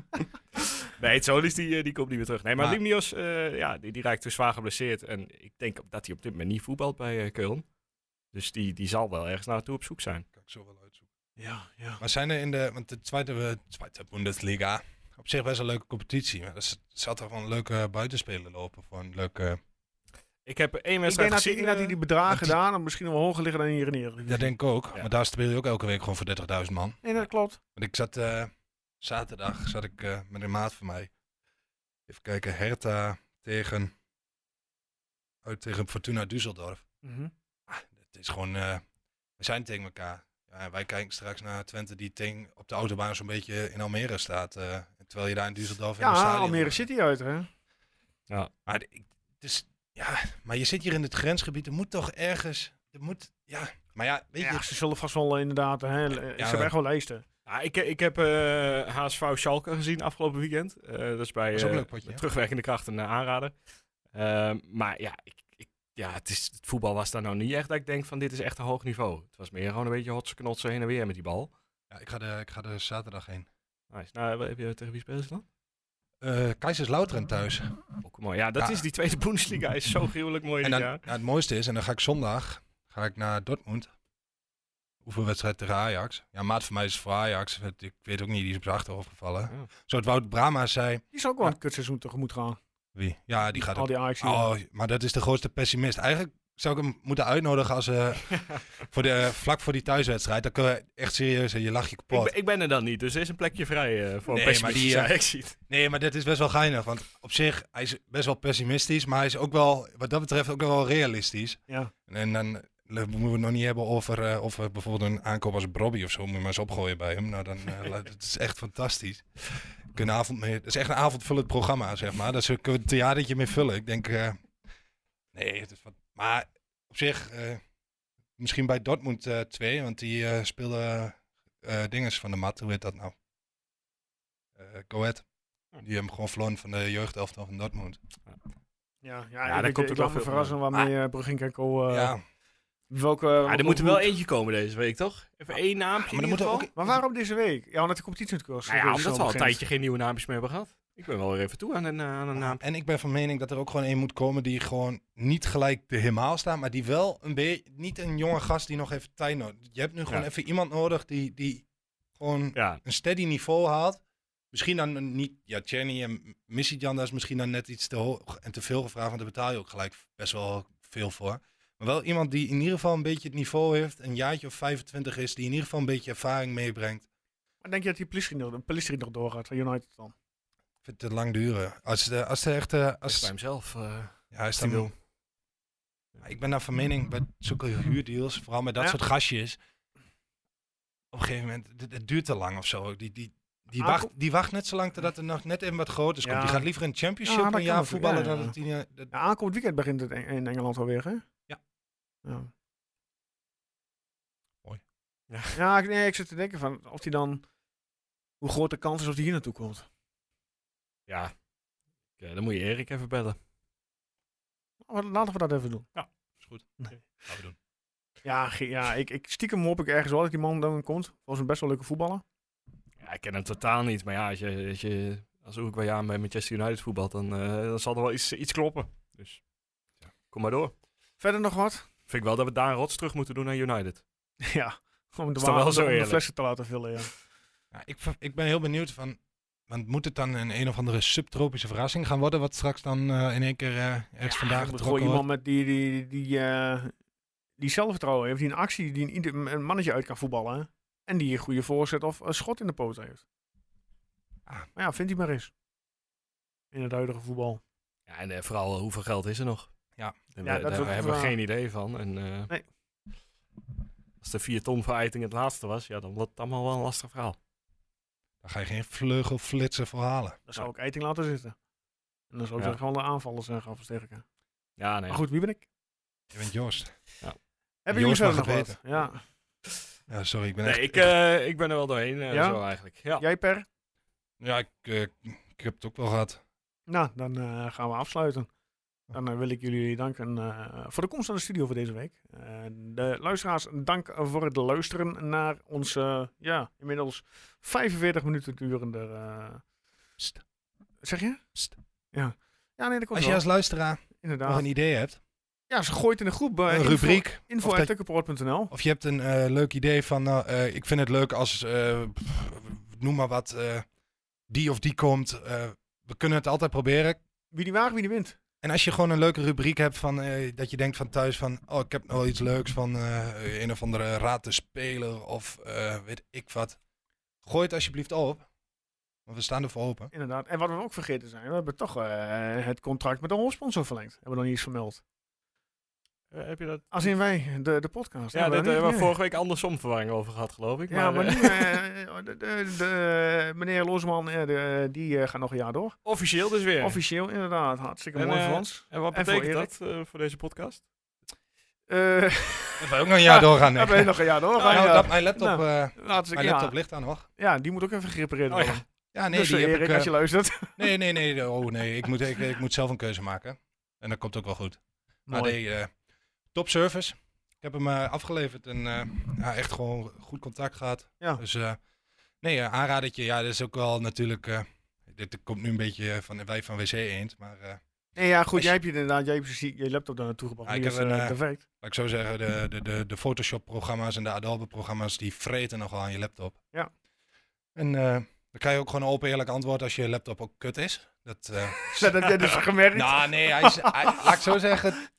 nee, het Solis die, eh, die komt niet meer terug. Nee, maar, Maar- Limnios, eh, ja, die, die raakt dus zwaar geblesseerd. En ik denk dat hij op dit moment niet voetbalt bij eh Keulen. Dus die, die zal wel ergens naartoe op zoek zijn. Kan ik zo wel uitzoeken. Ja, ja. Maar zijn er in de, want de tweede, tweede Bundesliga, op zich best een leuke competitie. Maar er zat toch wel een leuke buitenspeler lopen voor een leuke... Ik heb één Ik wedstrijd denk dat hij, gezien. dat hij die bedragen die- gedaan en misschien nog wel hoger liggen dan hier in Eredivisie. Dat denk ik ook. Ja. Maar daar speel je ook elke week gewoon voor 30.000 man. Nee, dat klopt. Want ik zat eh, zaterdag zat ik eh, met een maat van mij. Even kijken, Hertha tegen uit tegen Fortuna Düsseldorf. Mhm. Ah, het is gewoon, eh, we zijn tegen elkaar. Ja, wij kijken straks naar Twente die ting op de autobaan zo'n beetje in Almere staat. eh, terwijl je daar in Düsseldorf in een Ja, Almere. City uit, hè? Maar, ik- het is, ja, maar je zit hier in het grensgebied. Er moet toch ergens, er moet, ja. Maar ja, weet je, Ja, ze zullen vast wel inderdaad, hè, ze Ja, hebben echt wel lijsten. Ja, ik, ik heb eh HSV Schalke gezien afgelopen weekend. Eh, dat is bij Dat is eh, leuk potje, ja. terugwerkende kracht een aanrader. Ehm, maar ja, ik, ik, ja het, is, het voetbal was daar nou niet echt dat ik denk van dit is echt een hoog niveau. Het was meer gewoon een beetje hotse knotsen heen en weer met die bal. ja, ik, ga er, ik ga er zaterdag heen. Nice. Nou, heb je, tegen wie spelen ze dan? Eh Kaiserslautern thuis. Ook mooi. Ja, dat Ja. is die tweede Bundesliga. is zo gruwelijk mooi En dit dan, jaar. ja, het mooiste is, en dan ga ik zondag ga ik naar Dortmund. Oefenwedstrijd tegen Ajax. Ja, maat van mij is voor Ajax. Het- Ik weet ook niet, die is op zijn achterhoofd gevallen. Ja. Zoals Wout Brama zei. Die zal ook wel Ja. een kutseizoen tegemoet gaan. Wie? Ja, die gaat Al die Ajax. Oh, maar dat is de grootste pessimist. Eigenlijk zou ik hem moeten uitnodigen als eh, voor de, vlak voor die thuiswedstrijd. Dan kunnen we echt serieus, je lach je Ik, kapot. ben- ik ben er dan niet, dus er is een plekje vrij eh, voor Nee, een maar die, pessimistische eh. Nee, maar dit is best wel geinig. Want op zich, hij is best wel pessimistisch. Maar hij is ook wel, wat dat betreft, ook wel realistisch. Ja. En dan moeten we het nog niet hebben over, eh, of we bijvoorbeeld een aankoop als Brobby of zo. Moet je maar eens opgooien bij hem. Nou, dan, eh, laat- het is echt fantastisch. We kunnen avond mee, het is echt een avondvullend programma, zeg maar. Daar kunnen we een theatertje mee vullen. Ik denk, eh, nee, het is wat, maar op zich, eh, misschien bij Dortmund 2, want die eh speelde eh dinges van de mat. Hoe heet dat nou? Eh Go Ahead. Die hebben gewoon verloren van de jeugdelftal van Dortmund. Ja, ja, daar ik, komt komt ook wel veel verrassen waarmee uh, Brugink en Co. eh, ja, Welke, Ja, er moet er wel eentje komen deze week, toch? Even één naampje maar moet ook- Maar waarom deze week? Ja, omdat de competitie natuurlijk. Nou ja, omdat we al een tijdje geen nieuwe naampjes meer hebben gehad. Ik ben wel weer even toe aan een, eh, aan een naam. En ik ben van mening dat er ook gewoon een moet komen die gewoon niet gelijk de helemaal staat, maar die wel een beetje, niet een jonge gast die nog even tijd nodig Je hebt nu gewoon Ja. even iemand nodig die, die gewoon Ja, een steady niveau haalt. Misschien dan niet, ja, Czerny en Missy-Jan, dat is misschien dan net iets te hoog en te veel gevraagd, want daar betaal je ook gelijk best wel veel voor. Maar wel iemand die in ieder geval een beetje het niveau heeft, een jaartje of 25 is, die in ieder geval een beetje ervaring meebrengt. Maar denk je dat die Pelistri nog, nog doorgaat van United dan? Ik vind het te lang duren. Als de, als de echt, eh, als als, bij hemzelf. eh, ja, hij is hij dan, wil. Ik ben daar van mening bij zulke huurdeals, vooral met dat Ja. soort gastjes. Op een gegeven moment, het, het duurt te lang of zo. Die, die, die, Ah, wacht, die wacht net zo lang totdat er nog net even wat groters komt. Ja. Die gaat liever in Championship Ja, dat een jaar voetballen ja, dan ja. dat hij... eh, dat- Ja, aankomend weekend begint het in, in Engeland alweer, hè? Ja. Ja. Mooi. Ja. Ja, nee, ik zit te denken van of hij dan... Hoe groot de kans is of hij hier naartoe komt. Ja. ja, dan moet je Erik even bellen. Maar laten we dat even doen. is goed. Gaan we doen. Ja, ja ik, ik stiekem hoop ik ergens wel dat die man dan komt. Volgens mij best wel leuke voetballer. Ja, ik ken hem totaal niet. Maar ja, als je, als je als Uruguayaan bij Manchester United voetbalt, dan, eh, dan zal er wel iets, iets kloppen. Dus ja, kom maar door. Verder nog wat? Vind ik wel dat we daar een rots terug moeten doen naar United. ja, om de, wel zo om de flessen te laten vullen, ja. Ja, ik, ik ben heel benieuwd van... want moet het dan een een of andere subtropische verrassing gaan worden, wat straks dan eh, in één keer eh, ergens Ja, vandaag getrokken gewoon iemand wordt? met die, die, die, eh, die zelfvertrouwen heeft, die een actie, die een, mannetje uit kan voetballen. hè. En die een goede voorzet of een schot in de poot heeft. Ah. Maar ja, vindt hij maar eens. In het huidige voetbal. Ja, en eh, vooral eh, hoeveel geld is er nog? Ja. En Ja, we- dat is daar hebben we geen idee van. En, eh, Nee. Als de 4 ton voor Eiting het laatste was, ja, dan wordt het allemaal wel een lastig verhaal. Dan ga je geen vleugelflitsen voor halen. Dan zou ik Eiting laten zitten. En dan zou ik Ja. gewoon de aanvallers eh, gaan versterken. Ja, nee. Maar goed, wie ben ik? Je bent Joost. Hebben jullie verder nog wat? Ja. Ja, sorry, ik ben Nee, echt... ik, eh, ik ben er wel doorheen, Ja? zo eigenlijk. Ja. Jij Per? ja, ik, eh, ik heb het ook wel gehad. Nou, dan eh, gaan we afsluiten. Dan eh, wil ik jullie danken eh, voor de komst naar de studio voor deze week. Eh, de luisteraars, dank voor het luisteren naar onze, ja, inmiddels 45 minuten durende... Pst. Zeg je? Pst. Ja. Ja, nee, dat komt Als je wel. als luisteraar Inderdaad. nog een idee hebt, Ja, ze gooit in de groep. een info- rubriek, Info of je hebt een leuk idee van, nou, ik vind het leuk als, pff, noem maar wat, die of die komt. we kunnen het altijd proberen. Wie die waagt, wie die wint. En als je gewoon een leuke rubriek hebt van eh, dat je denkt van thuis van oh ik heb nog iets leuks van eh, een of andere raad de speler of eh, weet ik wat. Gooi het alsjeblieft op. Want we staan ervoor open. Inderdaad. En wat we ook vergeten zijn, we hebben toch het contract met de hoofdsponsor verlengd. Hebben we nog niet vermeld. Eh, heb je dat? Als in wij, de, de podcast. Ja, we hebben we vorige week andersom verwarring over gehad, geloof ik. Ja, maar eh, nu, eh, de, de, de- meneer Loosman, eh, de, die eh, gaat nog een jaar door. officieel dus weer. Officieel, inderdaad. Hartstikke En, mooi voor ons. en wat En voor betekent dat eh, voor deze podcast? Eh Dat wij ook nog een jaar doorgaan. dan ben je nog een jaar door. Nou, ja. dat, mijn laptop, Nou, mijn ja, laptop ligt daar nog. ja, die moet ook even gerepareerd Oh, worden. ja. Ja, nee, dus die heb ik, als je luistert. nee, nee, nee. Oh nee, ik moet, ik, ik moet zelf een keuze maken. En dat komt ook wel goed. Maar Mooi. nee, eh, top service. Ik heb hem eh, afgeleverd en eh, ja, echt gewoon goed contact gehad. Ja. Dus eh, nee, uh, aanradertje. Ja, dat is ook wel natuurlijk... dit komt nu een beetje van wij van WC Eend. Maar Nee, ja, goed. Jij hebt je inderdaad jij hebt je, je laptop daar naartoe gebracht. Ja, ik heb een, perfect. laat ik zo zeggen, de, de, de, de Photoshop-programma's en de Adobe-programma's... die vreten nogal aan je laptop. Ja. En dan krijg je ook gewoon een open eerlijk antwoord als je laptop ook kut is. Dat... eh, Dat heb jij dus gemerkt. Nou, nee, hij is, hij- laat ik zo zeggen.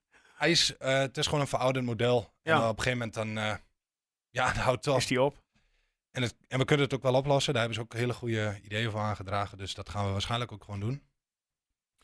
Hij is, eh, het is gewoon een verouderd model. Ja. En op een gegeven moment dan, eh, ja, dan houdt het op. is die op. En, het, en we kunnen het ook wel oplossen. Daar hebben ze ook hele goede ideeën voor aangedragen. Dus dat gaan we waarschijnlijk ook gewoon doen.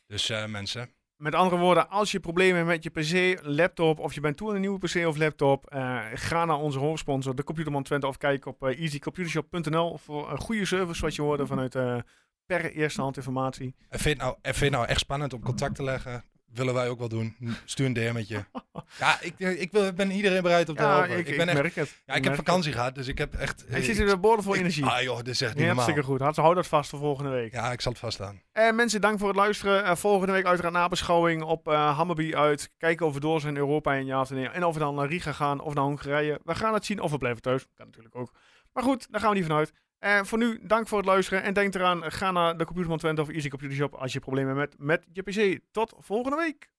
Dus eh, mensen, Met andere woorden, als je problemen hebt met je PC, laptop of je bent toe aan een nieuwe PC of laptop, ga naar onze hoofdsponsor, de Computerman Twente, of kijk op easycomputershop.nl voor een goede service wat je hoorde vanuit per eerste hand informatie. en vind nou, en vind nou echt spannend om contact te leggen? Willen wij ook wel doen. Stuur een DM'tje. ja, ik, ik wil, ben iedereen bereid om te Ja, helpen. ik, ben echt, merk het. ja, ik heb vakantie gehad, dus ik heb echt... het. Ik zit er boordevol energie. Ah joh, dit is echt niet Ja, normaal. hartstikke goed. Hou dat vast voor volgende week. Ja, ik zal het vaststaan. En mensen, dank voor het luisteren. Eh, volgende week uiteraard nabeschouwing op eh Hammerby uit. Kijken of we door zijn in Europa in ja of nee. En of we dan naar Riga gaan of naar Hongarije. We gaan het zien of we blijven thuis. Kan natuurlijk ook. Maar goed, daar gaan we niet vanuit. Eh voor nu, dank voor het luisteren. En denk eraan, ga naar de Computerman Twente of Easy Computer Shop als je problemen hebt met je PC. Tot volgende week.